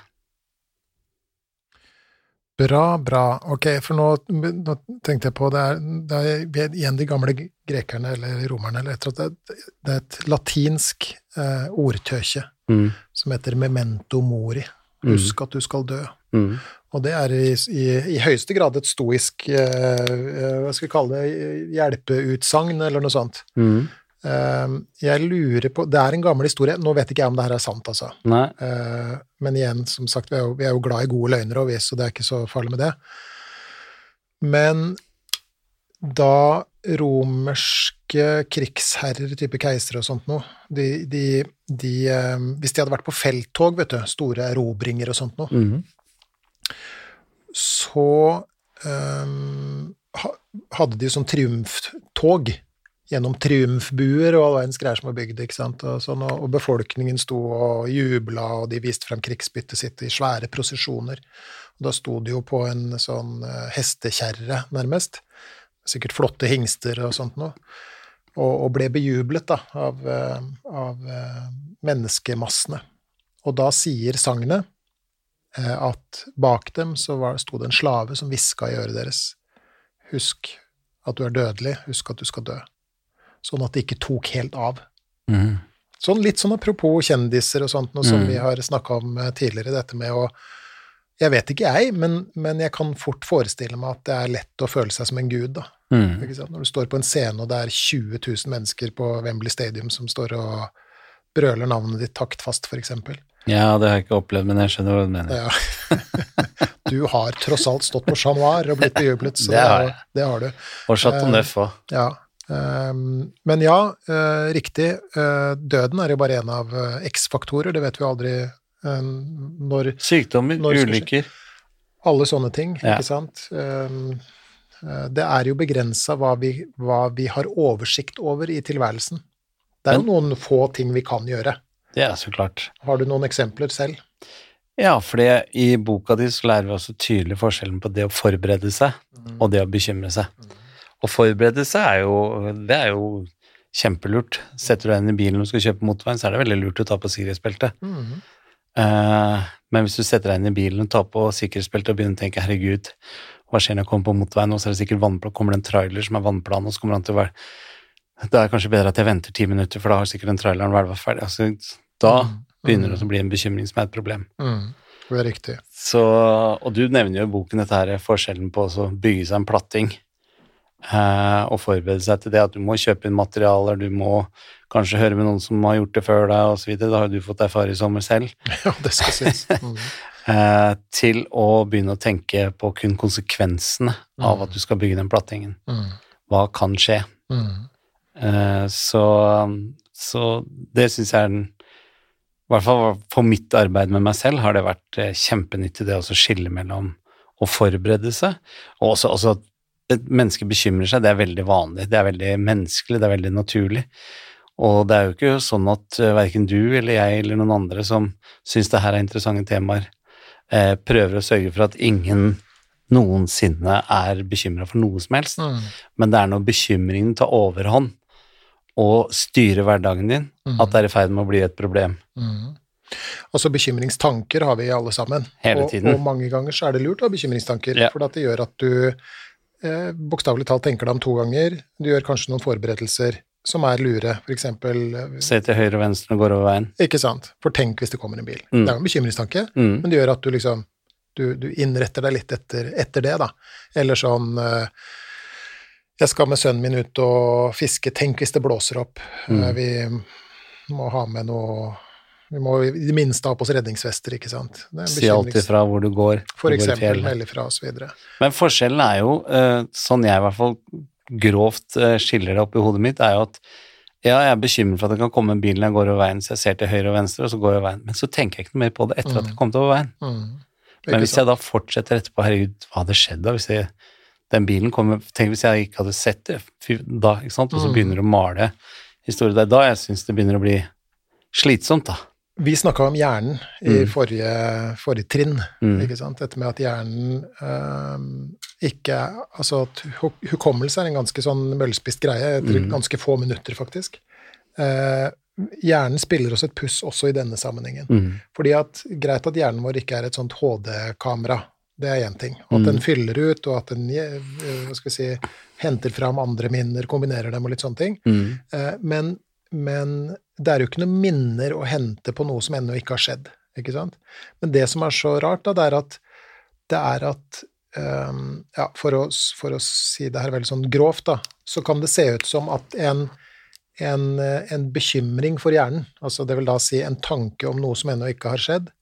Bra, bra. Ok, for nå, nå tenkte jeg på det er, det er igjen de gamle grekerne eller romerne eller etter at det, det er et latinsk eh, ordtøkje Mm. som heter memento mori. Husk at du skal dø. Mm. Og det er i, i, i høyeste grad et stoisk eh, eh, hva skal vi kalle det, hjelpeutsagn eller noe sånt. Mm. Eh, jeg lurer på Det er en gammel historie, nå vet ikke jeg om det her er sant, altså. Nei. Eh, men igjen, som sagt, vi er, jo, vi er jo glad i gode løgner, og vi, så det er ikke så farlig med det. Men da romerske krigsherrer, type keisere og sånt noe, de, de, de eh, Hvis de hadde vært på felttog, vet du, store erobringer og sånt noe, Mm. så ehm, hadde de sånn triumftog gjennom triumfbuer og all verdens greier som var bygd, ikke sant, og, sånn, og, befolkningen sto og jubla, og de viste frem krigsbyttet sitt i svære prosesjoner. Og da sto de jo på en sånn eh, hestekjerre, nærmest, sikkert flotte hingster og sånt noe, og, og ble bejublet da, av, eh, av eh, menneskemassene. Og da sier sagnet at bak dem så var, sto det en slave som hviska i øret deres. Husk at du er dødelig, husk at du skal dø. Sånn at det ikke tok helt av. Mm. Sånn litt sånn apropos kjendiser og sånt, noe som Mm. vi har snakka om eh, tidligere, dette med å Jeg vet ikke jeg, men, men jeg kan fort forestille meg at det er lett å føle seg som en gud, da. Mm. Når du står på en scene, og det er 20 000 mennesker på Wembley Stadium som står og brøler navnet ditt taktfast, f.eks. Ja, det har jeg ikke opplevd, men jeg skjønner hva du mener. Ja. Du har tross alt stått på Chat Noir og blitt bejublet, så Det det, har det har du. Og Chateau Eh, Neuf òg. Ja. Ehm, men ja, eh, riktig. eh, døden er jo bare en av eh, X-faktorer, det vet vi aldri når Sykdommer, Når ulykker. Alle sånne ting, Ja. ikke sant. Ehm, eh, det er jo begrensa hva, vi- hva vi har oversikt over i tilværelsen. Det er jo noen få ting vi kan gjøre. Det er så klart. Har du noen eksempler selv? Ja, for i boka di så lærer vi også tydelig forskjellen på det å forberede seg og det å bekymre seg. Å forberede seg er jo, det er jo kjempelurt. Setter du deg inn i bilen og skal kjøpe motorveien, så er det veldig lurt å ta på sikkerhetsbeltet. Mhm. Uh, men hvis du setter deg inn i bilen og tar på sikkerhetsbeltet og begynner å tenke 'herregud, hva skjer når jeg kommer på motorveien', og så er det sikkert vannplan, kommer det en trailer som er vannplan, og så kommer han til å være Da er det kanskje bedre at jeg venter ti minutter, for da har sikkert den traileren hvelva ferdig. Altså, da Mhm. begynner det å bli en bekymring som er et problem. Mm. Det er riktig. Så, og du nevner jo i boken dette her forskjellen på å bygge seg en platting og forberede seg til det, at du må kjøpe inn materialer, du må kanskje høre med noen som har gjort det før deg, osv. Da har jo du fått erfare i sommer selv. Ja, det skal sies. Mm. Eh, til å begynne å tenke på kun konsekvensene av at du skal bygge den plattingen. Mm. Hva kan skje? Mm. Eh, så, så det syns jeg er den I hvert fall for mitt arbeid med meg selv har det vært eh, kjempenyttig, det å skille mellom å forberede seg, og også, også et menneske bekymrer seg, det er veldig vanlig, det er veldig menneskelig, det er veldig naturlig. Og det er jo ikke sånn at uh, verken du eller jeg eller noen andre som syns det her er interessante temaer, eh, prøver å sørge for at ingen noensinne er bekymra for noe som helst. Mm. Men det er når bekymringen tar overhånd og styrer hverdagen din, mm. at det er i ferd med å bli et problem. Mm. Altså bekymringstanker har vi alle sammen. Hele og, tiden. Og mange ganger så er det lurt å ha bekymringstanker, Ja. for at det gjør at du eh, bokstavelig talt tenker deg om to ganger. Du gjør kanskje noen forberedelser som er lure, eksempel eh, Se til høyre og venstre og går over veien. Ikke sant? For tenk hvis det kommer en bil. Mm. Det er jo en bekymringstanke, Mm. men det gjør at du liksom du, du innretter deg litt etter, etter det, da. Eller sånn eh, Jeg skal med sønnen min ut og fiske, tenk hvis det blåser opp. Mm. Eh, Vi må ha med noe Vi må i det minste ha på oss redningsvester, ikke sant. Det Si alltid fra hvor du går. For eksempel melde fra osv. Men forskjellen er jo, eh, sånn jeg i hvert fall grovt eh, skiller det opp i hodet mitt, er jo at ja, jeg er bekymret for at det kan komme en bil når jeg går over veien, så jeg ser til høyre og venstre, og så går jeg over veien. Men så tenker jeg ikke noe mer på det etter at jeg har kom til over veien. Mm. Men hvis jeg da fortsetter etterpå, herregud, hva hadde skjedd da hvis jeg, den bilen kommer Tenk hvis jeg ikke hadde sett det da, ikke sant, og så Mm. begynner du å male historier. der. er da jeg syns det begynner å bli slitsomt, da. Vi snakka om hjernen i Mm. forrige, forrige trinn. Mm. Ikke sant? Dette med at hjernen øh, ikke Altså at hukommelse er en ganske sånn møllspist greie, etter Mm. ganske få minutter, faktisk. Eh, hjernen spiller oss et puss også i denne sammenhengen. Mm. Fordi at greit at hjernen vår ikke er et sånt HD-kamera, det er én ting. Og at Mm. den fyller ut, og at den eh, hva skal vi si, henter fram andre minner, kombinerer dem og litt sånne ting. Mm. Eh, Men, men det er jo ikke noen minner å hente på noe som ennå ikke har skjedd. ikke sant? Men det som er så rart, da, det er at, det er at um, ja, for, å, for å si det her veldig sånn grovt, da, så kan det se ut som at en, en, en bekymring for hjernen, altså det vil da si en tanke om noe som ennå ikke har skjedd,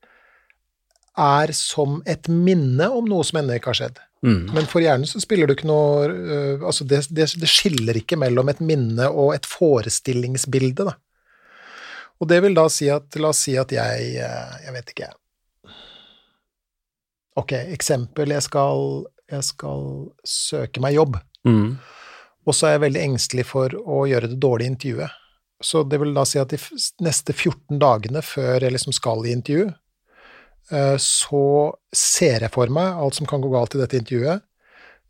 er som et minne om noe som ennå ikke har skjedd. Mm. Men for hjernen så spiller det ikke noe uh, Altså, det, det, det skiller ikke mellom et minne og et forestillingsbilde, da. Og det vil da si at La oss si at jeg uh, Jeg vet ikke. Ok, eksempel. Jeg skal, jeg skal søke meg jobb, Mm. og så er jeg veldig engstelig for å gjøre det dårlige intervjuet. Så det vil da si at de neste 14 dagene før jeg liksom skal i intervju, så ser jeg for meg alt som kan gå galt i dette intervjuet,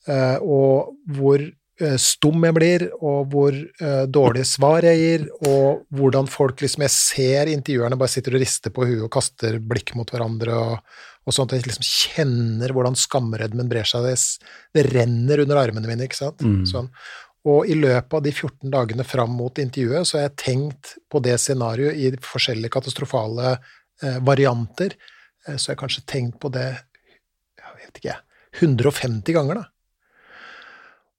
eh, og hvor eh, stum jeg blir, og hvor eh, dårlige svar jeg gir, og hvordan folk liksom Jeg ser intervjuerne bare sitter og rister på huet og kaster blikk mot hverandre, og, og sånt. Jeg liksom kjenner hvordan skamrødmen brer seg. Det, det renner under armene mine, ikke sant. Mm. Sånn. Og i løpet av de 14 dagene fram mot intervjuet så har jeg tenkt på det scenarioet i forskjellige katastrofale eh, varianter. Eh, så jeg har kanskje tenkt på det jeg vet ikke, 150 ganger, da.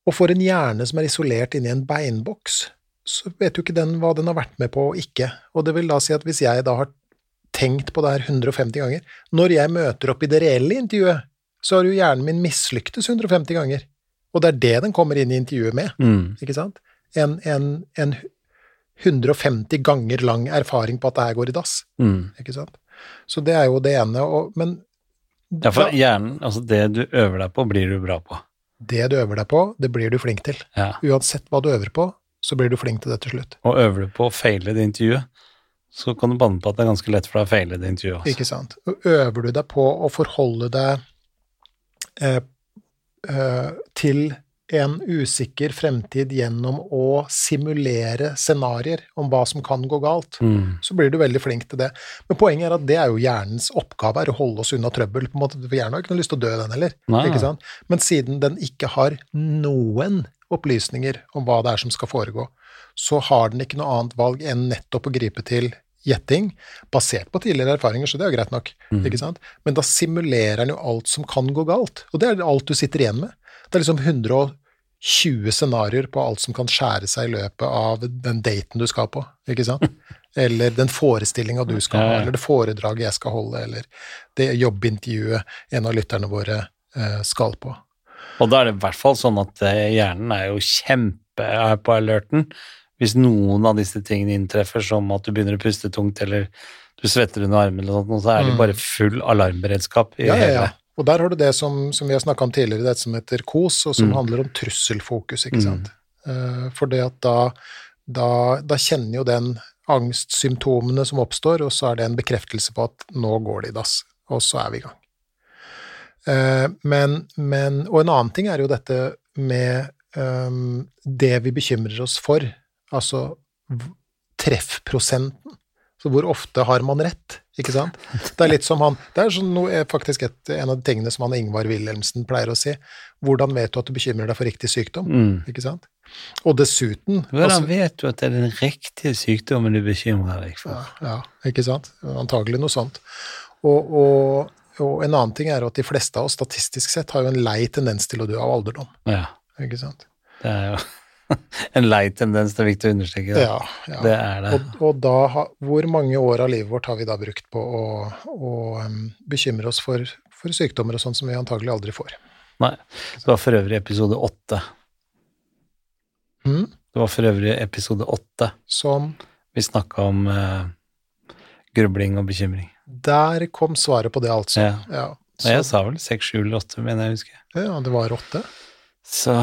Og for en hjerne som er isolert inni en beinboks, så vet jo ikke den hva den har vært med på og ikke. Og det vil da si at hvis jeg da har tenkt på det her 150 ganger, når jeg møter opp i det reelle intervjuet, så har jo hjernen min mislyktes 150 ganger. Og det er det den kommer inn i intervjuet med, Mm. ikke sant? En, en, en 150 ganger lang erfaring på at det her går i dass, Mm. ikke sant? Så det er jo det ene, og, men Ja, for hjernen, altså det du øver deg på, blir du bra på. det du øver deg på, det blir du flink til. Ja. Uansett hva du øver på, så blir du flink til det til slutt. Og øver du på å feile det intervjuet, så kan du banne på at det er ganske lett for deg å feile det intervjuet også. Ikke sant. Og Øver du deg på å forholde deg eh, eh, til en usikker fremtid gjennom å simulere scenarioer om hva som kan gå galt, Mm. så blir du veldig flink til det. Men poenget er at det er jo hjernens oppgave, er å holde oss unna trøbbel. på en måte, For hjernen har ikke noe lyst til å dø, den heller. Nei. Ikke sant? Men siden den ikke har noen opplysninger om hva det er som skal foregå, så har den ikke noe annet valg enn nettopp å gripe til gjetting, basert på tidligere erfaringer, så det er jo greit nok. Mm. ikke sant? Men da simulerer den jo alt som kan gå galt, og det er alt du sitter igjen med. Det er liksom 120 scenarioer på alt som kan skjære seg i løpet av den daten du skal på, ikke sant? Eller den forestillinga du skal ha, Ja, ja. eller det foredraget jeg skal holde, eller det jobbintervjuet en av lytterne våre eh, skal på. Og da er det i hvert fall sånn at eh, hjernen er jo kjempe er på alerten hvis noen av disse tingene inntreffer, som at du begynner å puste tungt, eller du svetter under armen, eller noe sånt, så er det Mm. bare full alarmberedskap i Ja, ja, hele ja. Og der har du det som, som vi har snakka om tidligere, det som heter KOS, og som Mm. handler om trusselfokus, ikke Mm. sant. Eh, for det at da, da, da kjenner jo den angstsymptomene som oppstår, og så er det en bekreftelse på at nå går det i dass, og så er vi i gang. Eh, men, men Og en annen ting er jo dette med um, det vi bekymrer oss for, altså treffprosenten. Så hvor ofte har man rett, ikke sant? Det er litt som han Det er sånn noe, er faktisk et, en av de tingene som han Ingvar Wilhelmsen pleier å si. Hvordan vet du at du bekymrer deg for riktig sykdom? Mm. Ikke sant? Og dessuten Hvordan altså, vet du at det er den riktige sykdommen du bekymrer deg for? ja, ja, ikke sant? Antagelig noe sånt. Og, og, og en annen ting er at de fleste av oss statistisk sett har jo en lei tendens til å dø av alderdom. Ja, Ikke sant? det er jo en lei tendens, det er viktig å understreke det. Ja, ja. Det er det. Og, og da, hvor mange år av livet vårt har vi da brukt på å, å um, bekymre oss for, for sykdommer og sånn som vi antagelig aldri får? Nei. Det var for øvrig episode åtte. Mm? Det var for øvrig episode åtte. Som Vi snakka om uh, grubling og bekymring. Der kom svaret på det, altså. Ja. Ja, Så. jeg sa vel seks, sju eller åtte, mener jeg å huske. ja det var åtte. Så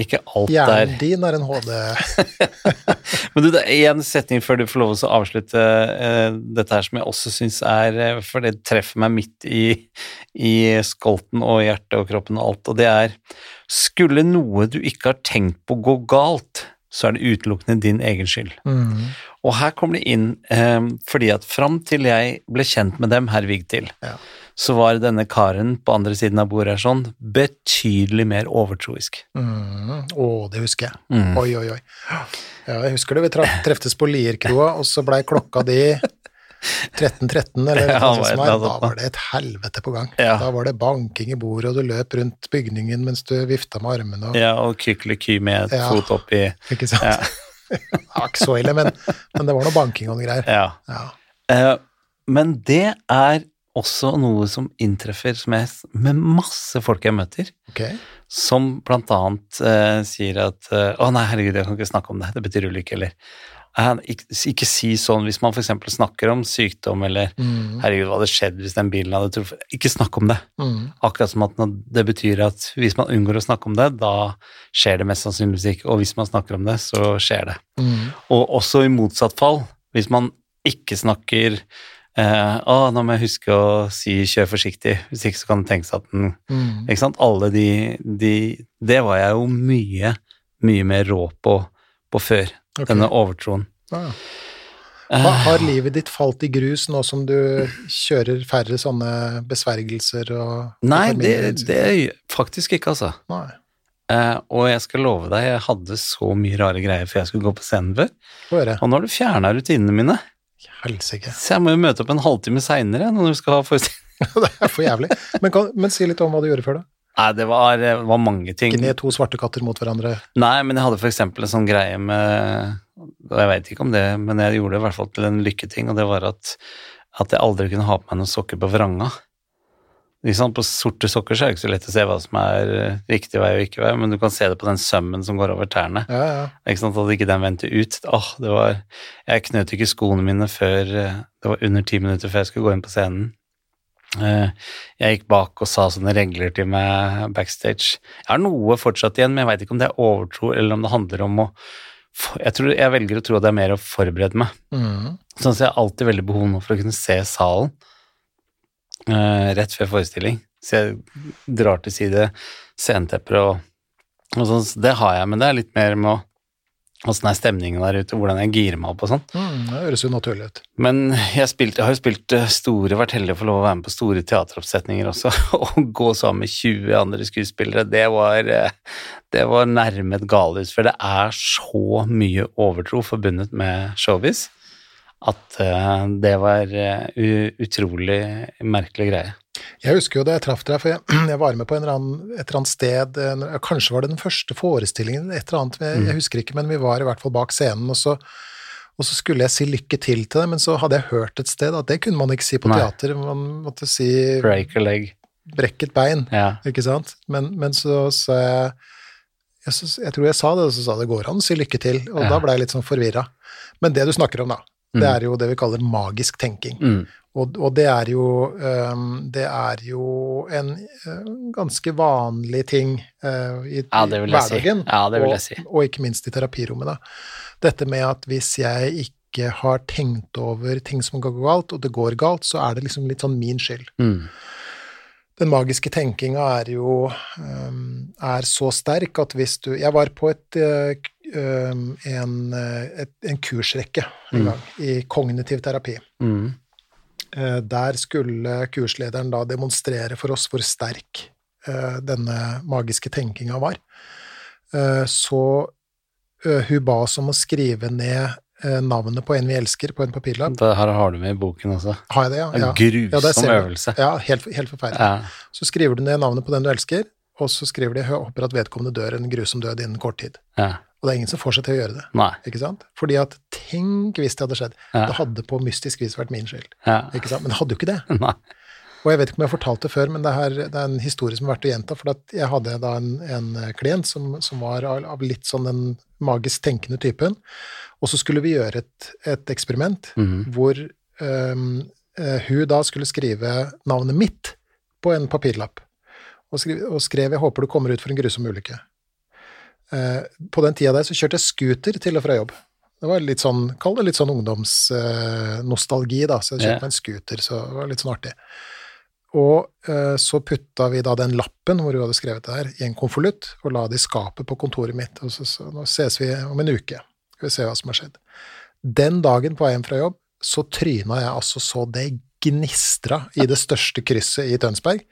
ikke alt Hjernen der. din er en HD Men du, det er én setning før du får lov til å avslutte uh, dette her som jeg også syns er uh, For det treffer meg midt i, i skolten og hjertet og kroppen og alt, og det er Skulle noe du ikke har tenkt på gå galt, så er det utelukkende din egen skyld. mm. Og her kommer det inn eh, fordi at fram til jeg ble kjent med dem, herr Vigtil, Ja. så var denne karen på andre siden av bordet her sånn betydelig mer overtroisk. Mm. Å, det husker jeg. Mm. Oi, oi, oi. Ja, jeg husker det. Vi treftes på Lierkroa, og så blei klokka di 13.13, eller Ja, noe sånt. Da var det et helvete på gang. Ja. Da var det banking i bordet, og du løp rundt bygningen mens du vifta med armene og Ja, og kykeliky med et Ja. fot oppi Ikke sant? Ja. det var ikke så ille, men, men det var noe banking og noe greier. Ja. Eh, men det er også noe som inntreffer som jeg, med masse folk jeg møter, okay. som blant annet uh, sier at uh, Å nei, herregud, jeg kan ikke snakke om det, det betyr ulykke, eller ikke, si sånn hvis man f.eks. snakker om sykdom, eller Mm. herregud, hva hadde skjedd hvis den bilen hadde truffet Ikke snakk om det. Mm. Akkurat som at det betyr at hvis man unngår å snakke om det, da skjer det mest sannsynligvis ikke, og hvis man snakker om det, så skjer det. Mm. Og også i motsatt fall, hvis man ikke snakker eh, Å, nå må jeg huske å si 'kjør forsiktig', hvis ikke så kan det tenkes at den Mm. Ikke sant? Alle de, de Det var jeg jo mye, mye mer rå på, på før. Ok. Denne overtroen. Ah. Hva, har livet ditt falt i grus nå som du kjører færre sånne besvergelser og nei, og det, det er faktisk ikke, altså. Eh, og jeg skal love deg, jeg hadde så mye rare greier før jeg skulle gå på scenen før, og nå har du fjerna rutinene mine. Helsike. Så jeg må jo møte opp en halvtime seinere når du skal ha forestilling. det er for jævlig. Men, kan, men si litt om hva du gjorde før, da. Nei, det var, var mange ting. Gni to svarte katter mot hverandre. Nei, men jeg hadde eksempel en sånn greie med og Jeg veit ikke om det, men jeg gjorde det i hvert fall til en lykketing, og det var at, at jeg aldri kunne ha på meg noen sokker på vranga. Liksom. På sorte sokker så er det ikke så lett å se hva som er eh, riktig vei og ikke vei, men du kan se det på den sømmen som går over tærne. Ja, ja. Ikke sant? At ikke den vendte ut. Åh, det var Jeg knøt ikke skoene mine før eh, Det var under ti minutter før jeg skulle gå inn på scenen. Eh, Jeg gikk bak og sa sånne regler til meg backstage. Jeg har noe fortsatt igjen, men jeg veit ikke om det er overtro, eller om det handler om å Jeg tror jeg velger å tro at det er mer å forberede meg. Mm. Sånn at jeg har alltid veldig behov nå for å kunne se salen uh, rett før forestilling. Så jeg drar til side scenetepper og, og sånn. Så Det har jeg, men det er litt mer med å Åssen er stemningen der ute, hvordan jeg girer meg opp og sånn. Mm, det høres jo naturlig ut. Men jeg, spilt, jeg har jo spilt eh, store, vært heldig å få lov å være med på store teateroppsetninger også. Å gå sammen med 20 andre skuespillere, det var, eh, det var nærme et galehus. For det er så mye overtro forbundet med showbiz at eh, det var utrolig merkelig greie. Jeg husker jo da jeg traff deg, for jeg, jeg var med på annen, et eller annet sted, kanskje var det den første forestillingen, et eller annet, jeg, jeg husker ikke, men vi var i hvert fall bak scenen, og så, og så skulle jeg si lykke til til det, men så hadde jeg hørt et sted at det kunne man ikke si på Nei. teater, man måtte si Break a leg. brekk et bein, Ja. ikke sant? Men, men så sa jeg, jeg, så, jeg tror jeg sa det, og så sa det går an å si lykke til, og Ja. da ble jeg litt sånn forvirra. Men det du snakker om da, det Mm. er jo det vi kaller magisk tenking. Mm. Og, og det er jo, øhm, det er jo en øh, ganske vanlig ting øh, i, Ja, vil si. hverdagen, Ja, og, si. og ikke minst i terapirommet. Da. Dette med at hvis jeg ikke har tenkt over ting som går galt, og det går galt, så er det liksom litt sånn min skyld. Mm. Den magiske tenkinga er jo øhm, er så sterk at hvis du Jeg var på et, øhm, en, øh, en kursrekke en Mm. gang i kognitiv terapi. Mm. Eh, Der skulle kurslederen da demonstrere for oss hvor sterk eh, denne magiske tenkinga var. Eh, Så eh, hun ba oss om å skrive ned eh, navnet på en vi elsker, på en papirlapp. Det her har du med i boken også. Har jeg det, ja? En Ja, grusom Ja, øvelse. ja helt, helt forferdelig. Ja. Så skriver du ned navnet på den du elsker, og så skriver de håper at vedkommende dør en grusom død innen kort tid'. Og det er ingen som får seg til å gjøre det. Nei. ikke sant? Fordi at tenk hvis det hadde skjedd. Ja. Det hadde på mystisk vis vært min skyld. Ja. ikke sant? Men det hadde jo ikke det. Nei. Og jeg vet ikke om jeg har fortalt det før, men det, her, det er en historie som er verdt å gjenta. For at jeg hadde da en, en klient som, som var av, litt sånn den magisk tenkende typen. Og så skulle vi gjøre et, et eksperiment Mhm. hvor øhm, eh, hun da skulle skrive navnet mitt på en papirlapp. Og skrev 'Jeg håper du kommer ut for en grusom ulykke'. Eh, på den tida der så kjørte jeg scooter til og fra jobb. Det var litt sånn, kall det litt sånn ungdomsnostalgi, da, så jeg kjøpte meg en scooter, så det var litt sånn artig. Og eh, så putta vi da den lappen hvor hun hadde skrevet det her, i en konvolutt, og la det i skapet på kontoret mitt. Og så, så nå ses vi om en uke. Skal vi se hva som har skjedd. Den dagen på vei hjem fra jobb, så tryna jeg altså så det gnistra i det største krysset i Tønsberg,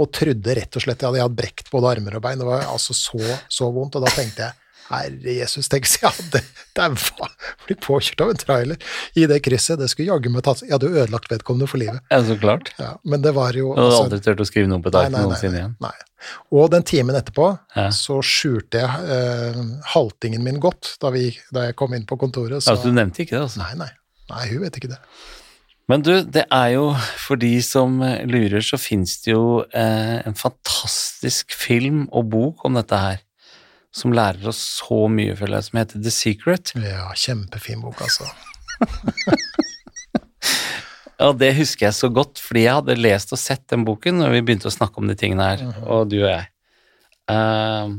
og trodde rett og slett jeg hadde, jeg hadde brekt både armer og bein. Det var altså så, så vondt, og da tenkte jeg Herre Jesus, tenk så jeg hadde daua, Blir påkjørt av en trailer i det krysset. Det skulle jaggu meg tatt Jeg hadde jo ødelagt vedkommende for livet. Ja, så klart. Ja, men det var jo Du hadde altså- aldri turt å skrive noe på et ark noensinne igjen. nei. Og den timen etterpå Ja. så skjulte jeg eh, haltingen min godt da, vi, da jeg kom inn på kontoret. Så, altså, du nevnte ikke det, altså. nei, nei. Nei, hun vet ikke det. Men du, det er jo, for de som eh, lurer, så fins det jo eh, en fantastisk film og bok om dette her, som lærer oss så mye, føler jeg, som heter The Secret. Ja, kjempefin bok, altså. Og det husker jeg så godt, fordi jeg hadde lest og sett den boken når vi begynte å snakke om de tingene her, Mhm. og du og jeg. Uh,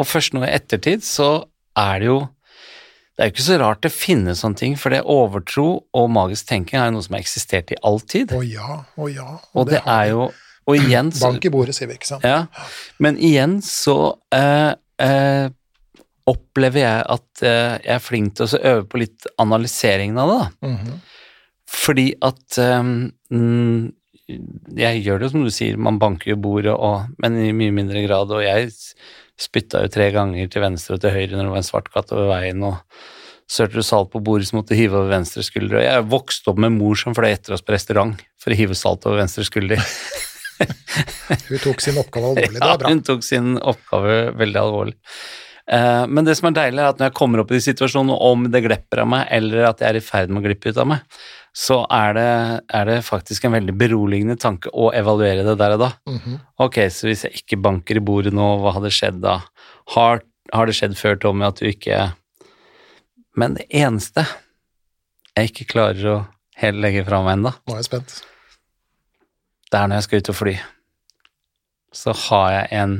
og først nå i ettertid så er det jo Det er jo ikke så rart det finnes sånne ting, for det overtro og magisk tenking er jo noe som har eksistert i all tid. Å ja, å ja. Og det det er jo Og igjen så Bank i bordet, sier vi, ikke sant? Ja, men igjen så eh, eh, opplever jeg at eh, jeg er flink til å øve på litt analyseringen av det, da. -hmm. Fordi at eh, mm, jeg gjør det jo som du sier, man banker jo bordet, og, men i mye mindre grad. Og jeg spytta jo tre ganger til venstre og til høyre når det var en svart katt over veien, og sørte du salt på bordet som måtte hive over venstre skulder. Og jeg vokste opp med mor som fløy etter oss på restaurant for å hive salt over venstre skulder. Hun tok sin oppgave alvorlig, det var bra. Ja, hun tok sin oppgave veldig alvorlig. Eh, men det som er deilig, er at når jeg kommer opp i de situasjonene, om det glepper av meg, eller at jeg er i ferd med å glippe ut av meg, så er det, er det faktisk en veldig beroligende tanke å evaluere det der og da. Mhm. Ok, så hvis jeg ikke banker i bordet nå, hva hadde skjedd da? Har, har det skjedd før, Tommy, at du ikke Men det eneste jeg ikke klarer å helt legge fra meg ennå, Nå er jeg spent. det er når jeg skal ut og fly. Så har jeg en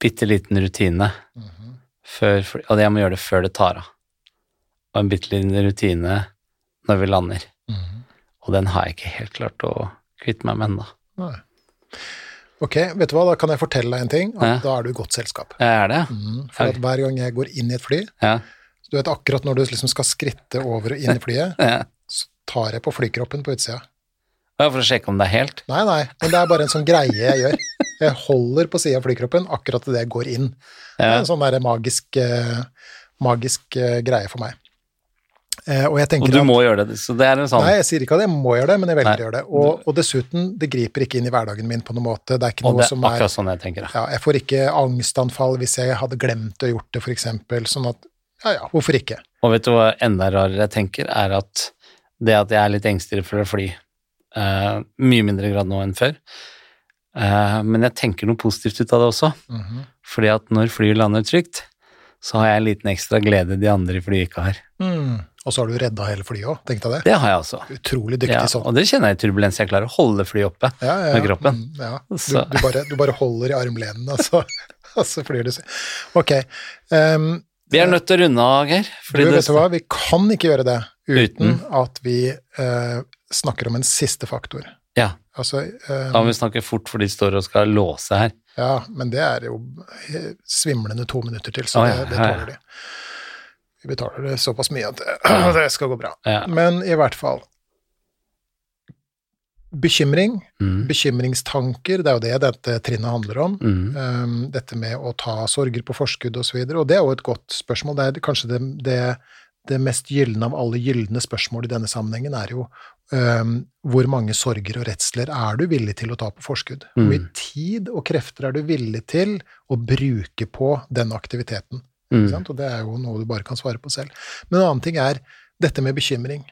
bitte liten rutine Mhm. før fly, og jeg må gjøre det før det tar av. Og en bitte liten rutine når vi lander. Mm. Og den har jeg ikke helt klart å kvitte meg med ennå. Ok, vet du hva, da kan jeg fortelle deg en ting, at Ja. da er du i godt selskap. Jeg Er det? Mm, For at hver gang jeg går inn i et fly, Ja. du vet akkurat når du liksom skal skritte over og inn i flyet, ja. så tar jeg på flykroppen på utsida. Ja, For å sjekke om det er helt? Nei, nei, men det er bare en sånn greie jeg gjør. Jeg holder på sida av flykroppen akkurat idet jeg går inn. Det er en sånn der magisk, eh, magisk eh, greie for meg. Eh, og jeg tenker Og du at må gjøre det, så det er en sånn Nei, jeg sier ikke at jeg må gjøre det, men jeg velger å gjøre det. Og, og dessuten, det griper ikke inn i hverdagen min på noen måte. Det er ikke Og noe det er som er akkurat sånn jeg tenker. ja. ja, Jeg får ikke angstanfall hvis jeg hadde glemt å gjort det, eksempel. Sånn at ja, ja, hvorfor ikke? Og vet du hva enda rarere jeg tenker, er at det at jeg er litt engstelig for å fly, uh, mye mindre grad nå enn før, Uh, men jeg tenker noe positivt ut av det også. Mhm. Fordi at når flyet lander trygt, så har jeg en liten ekstra glede de andre i flyet ikke har. mm. Og så har du redda hele flyet òg, tenkte jeg det. Det har jeg også. Utrolig dyktig Ja, sånn. og det kjenner jeg i turbulens. Jeg klarer å holde flyet oppe. Ja, ja, med kroppen. Mm, ja. Du, du, bare, du bare holder i armlenene, og så, og så flyr du. Ok. Um, Vi er nødt til å runde av, Geir. du, det- vet du hva, vi kan ikke gjøre det uten, Uten. at vi uh, snakker om en siste faktor. Ja, Altså, um, da må vi snakke fort, for de står og skal låse her. ja, men det er jo eh, svimlende to minutter til, så oh, det, det tåler de. Vi betaler det såpass mye at det, skal gå bra. Ja. Men i hvert fall Bekymring, Mm. bekymringstanker, det er jo det dette trinnet handler om. Mm. Um, dette med å ta sorger på forskudd osv. Og, så og det er jo et godt spørsmål. Det er kanskje det, det, det mest gylne av alle gylne spørsmål i denne sammenhengen, er jo um, hvor mange sorger og redsler er du villig til å ta på forskudd? Hvor mye Mm. tid og krefter er du villig til å bruke på den aktiviteten? Mm. sant? Og det er jo noe du bare kan svare på selv. Men en annen ting er dette med bekymring.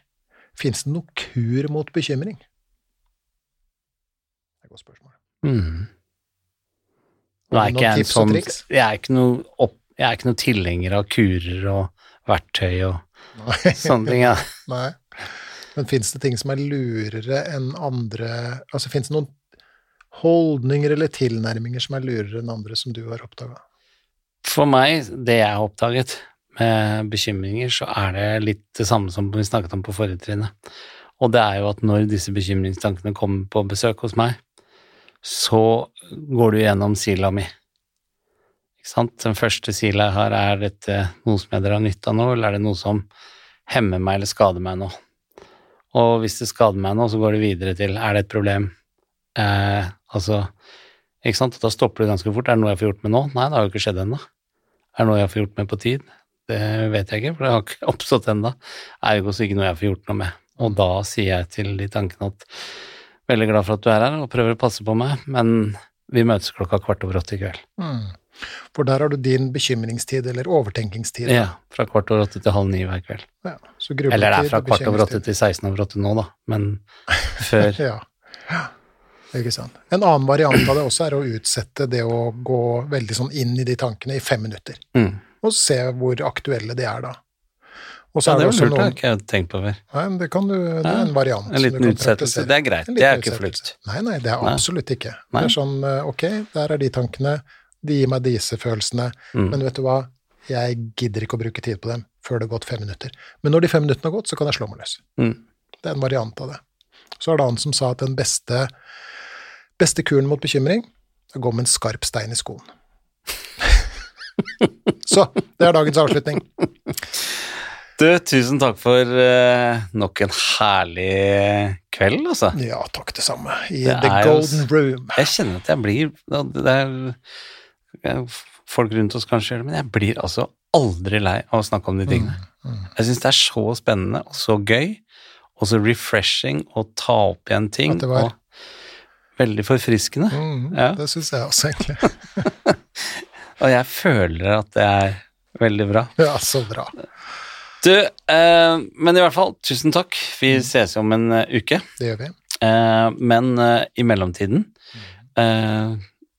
Fins det noe kur mot bekymring? Det er et godt spørsmål. Mm. Er Noen ikke noen en tips og sånn triks? Jeg er ikke noe, opp, jeg er ikke noe tilhenger av kurer og verktøy og Nei. sånne ting. Ja. Nei. Men fins det ting som er lurere enn andre Altså fins det noen holdninger eller tilnærminger som er lurere enn andre, som du har oppdaga? For meg, det jeg har oppdaget med bekymringer, så er det litt det samme som vi snakket om på forrige trinne. Og det er jo at når disse bekymringstankene kommer på besøk hos meg, så går du gjennom sila mi. Ikke sant? Den første sila jeg har, er dette noe som jeg drar nytte av nå, eller er det noe som hemmer meg eller skader meg nå? Og hvis det skader meg nå, så går det videre til er det et problem? Eh, altså, ikke sant? Da stopper du ganske fort. Er det noe jeg får gjort med nå? Nei, det har jo ikke skjedd ennå. Er det noe jeg får gjort med på tid? Det vet jeg ikke, for det har ikke oppstått ennå. Ergo så ikke noe jeg får gjort noe med. Og da sier jeg til de tankene at veldig glad for at du er her og prøver å passe på meg, men vi møtes klokka kvart over åtte i kveld. Mm. For der har du din bekymringstid, eller overtenkingstid. Ja, fra kvart over åtte til halv ni hver kveld. Ja, så Eller det er fra kvart over åtte til 16 over åtte nå, da, men før Ja. ja. En annen variant av det også er å utsette det å gå veldig sånn inn i de tankene i fem minutter, mm. og se hvor aktuelle de er da. Og så Ja, er det det lurt, det har noen ikke jeg tenkt på før. Nei, det, kan du, det er en variant. En som liten utsettelse, det er greit. Det er ikke flukt. Nei, nei, det er absolutt ikke. Nei. Det er sånn, eh, ok, der er de tankene, de gir meg disse følelsene, Mm. men vet du hva, jeg gidder ikke å bruke tid på dem før det har gått fem minutter. Men når de fem minuttene har gått, så kan jeg slå meg løs. Mm. Det er en variant av det. Så er det han som sa at den beste, beste kuren mot bekymring er å gå med en skarp stein i skoen. så, det er dagens avslutning. Du, tusen takk for uh, nok en herlig kveld, altså. Ja, takk det samme. I Det The Golden Room. Jeg kjenner at jeg blir Det er folk rundt oss kanskje gjør det, men jeg blir altså aldri lei av å snakke om de tingene. Mm, Jeg syns det er så spennende og så gøy, og så refreshing å ta opp igjen ting. At det var. Og veldig forfriskende. Mm, Ja. Det syns jeg også, egentlig. Og jeg føler at det er veldig bra. Ja, så bra. Du, eh, men i hvert fall, tusen takk. Vi Mm. ses om en eh, uke. Det gjør vi. Eh, men eh, i mellomtiden, eh,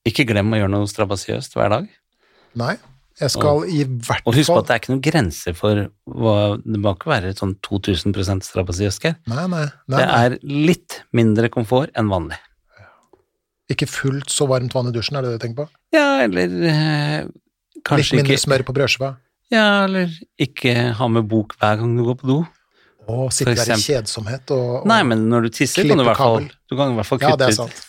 ikke glem å gjøre noe strabasiøst hver dag. Nei, jeg skal i hvert fall Og husk på at det er ikke noen grenser for hva Det må ikke være sånn 2000 strabasiøst, her. Nei, nei. nei, Det er litt mindre komfort enn vanlig. Ikke fullt så varmt vann i dusjen, er det det du tenker på? Ja, eller eh, Litt mindre ikke smør på brødskiva? Ja, eller ikke ha med bok hver gang du går på do. Å, sitte der i kjedsomhet og, og Nei, men når du tisser, kan du fall, du kan i hvert fall Ja, det er sant.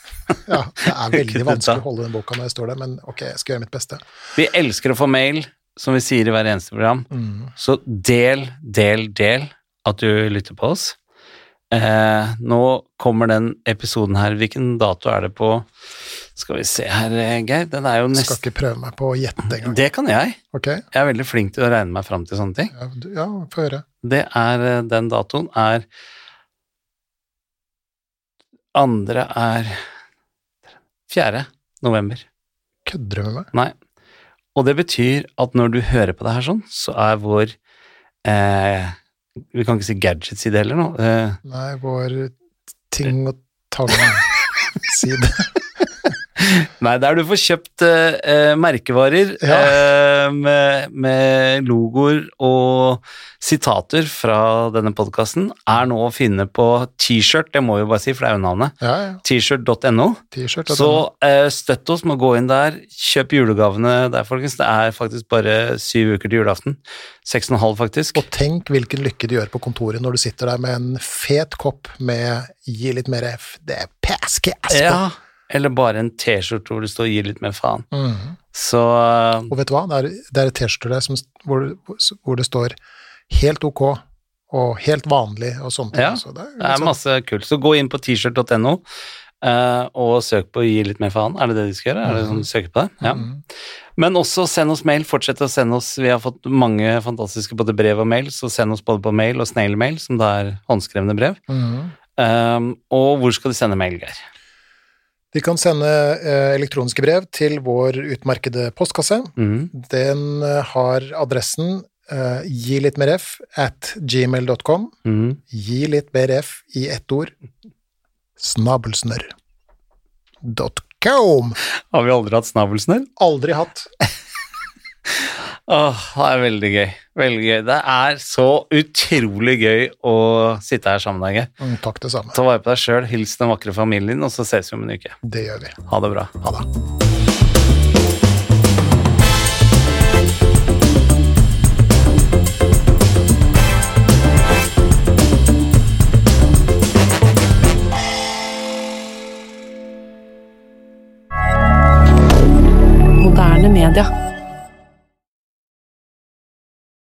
Ja, det er veldig vanskelig å holde den boka når jeg står der, men ok, jeg skal gjøre mitt beste. Vi elsker å få mail, som vi sier i hver eneste program. Mm. Så del, del, del at du lytter på oss. Eh, nå kommer den episoden her. Hvilken dato er det på? Skal vi se her, eh, Geir. Den er jo Skal ikke prøve meg på å gjette engang. Det kan jeg. Okay. Jeg er veldig flink til å regne meg fram til sånne ting. ja, du- ja få høre. Det er eh, Den datoen er Andre er 4. november. Kødder du med meg? Nei. Og det betyr at når du hører på det her sånn, så er vår eh, Vi kan ikke si gadget-side heller nå. Eh, Nei, vår ting og tang-side. nei, der du får kjøpt eh, eh, merkevarer Ja. eh, med, med logoer og sitater fra denne podkasten, er nå å finne på T-shirt, det må vi bare si, for det er jo navnet. Ja, ja. T-shirt.no. Så eh, støtt oss med å gå inn der. Kjøp julegavene der, folkens. Det er faktisk bare syv uker til julaften. Seks og en halv, faktisk. Og tenk hvilken lykke det gjør på kontoret når du sitter der med en fet kopp med 'gi litt mer F'. Det er pass-cass på! Ja, eller bare en T-skjorte hvor det står 'gi litt mer faen'. Mm. Så Og vet du hva, det er, det er et T-skjorte hvor, hvor det står 'helt ok' og 'helt vanlig' og sånne ting. Ja, Så det er, det er sånn- masse kult. Så gå inn på t-shirt.no eh, og søk på 'gi litt mer faen'. Er det det de skal gjøre? Er det sånn de søker på det? Ja. Mm. Men også send oss mail. Fortsett å sende oss. Vi har fått mange fantastiske både brev og mail, så send oss både på mail og snail-mail, som da er håndskrevne brev. Mm. Um, og hvor skal de sende mail, Geir? De kan sende eh, elektroniske brev til vår utmerkede postkasse. Mm. Den eh, har adressen uh, gi litt mer f at gmail.com. Mm. Gi litt mer f i ett ord. Snabelsnørr. Dot com. Har vi aldri hatt snabelsnørr? Aldri hatt. Åh, det er veldig gøy. Veldig gøy. Det er så utrolig gøy å sitte her sammen med deg, Mm, takk, det samme. Ta vare på deg sjøl, hils den vakre familien og så ses vi om en uke. Det gjør vi. Ha det bra. Ha det. Media.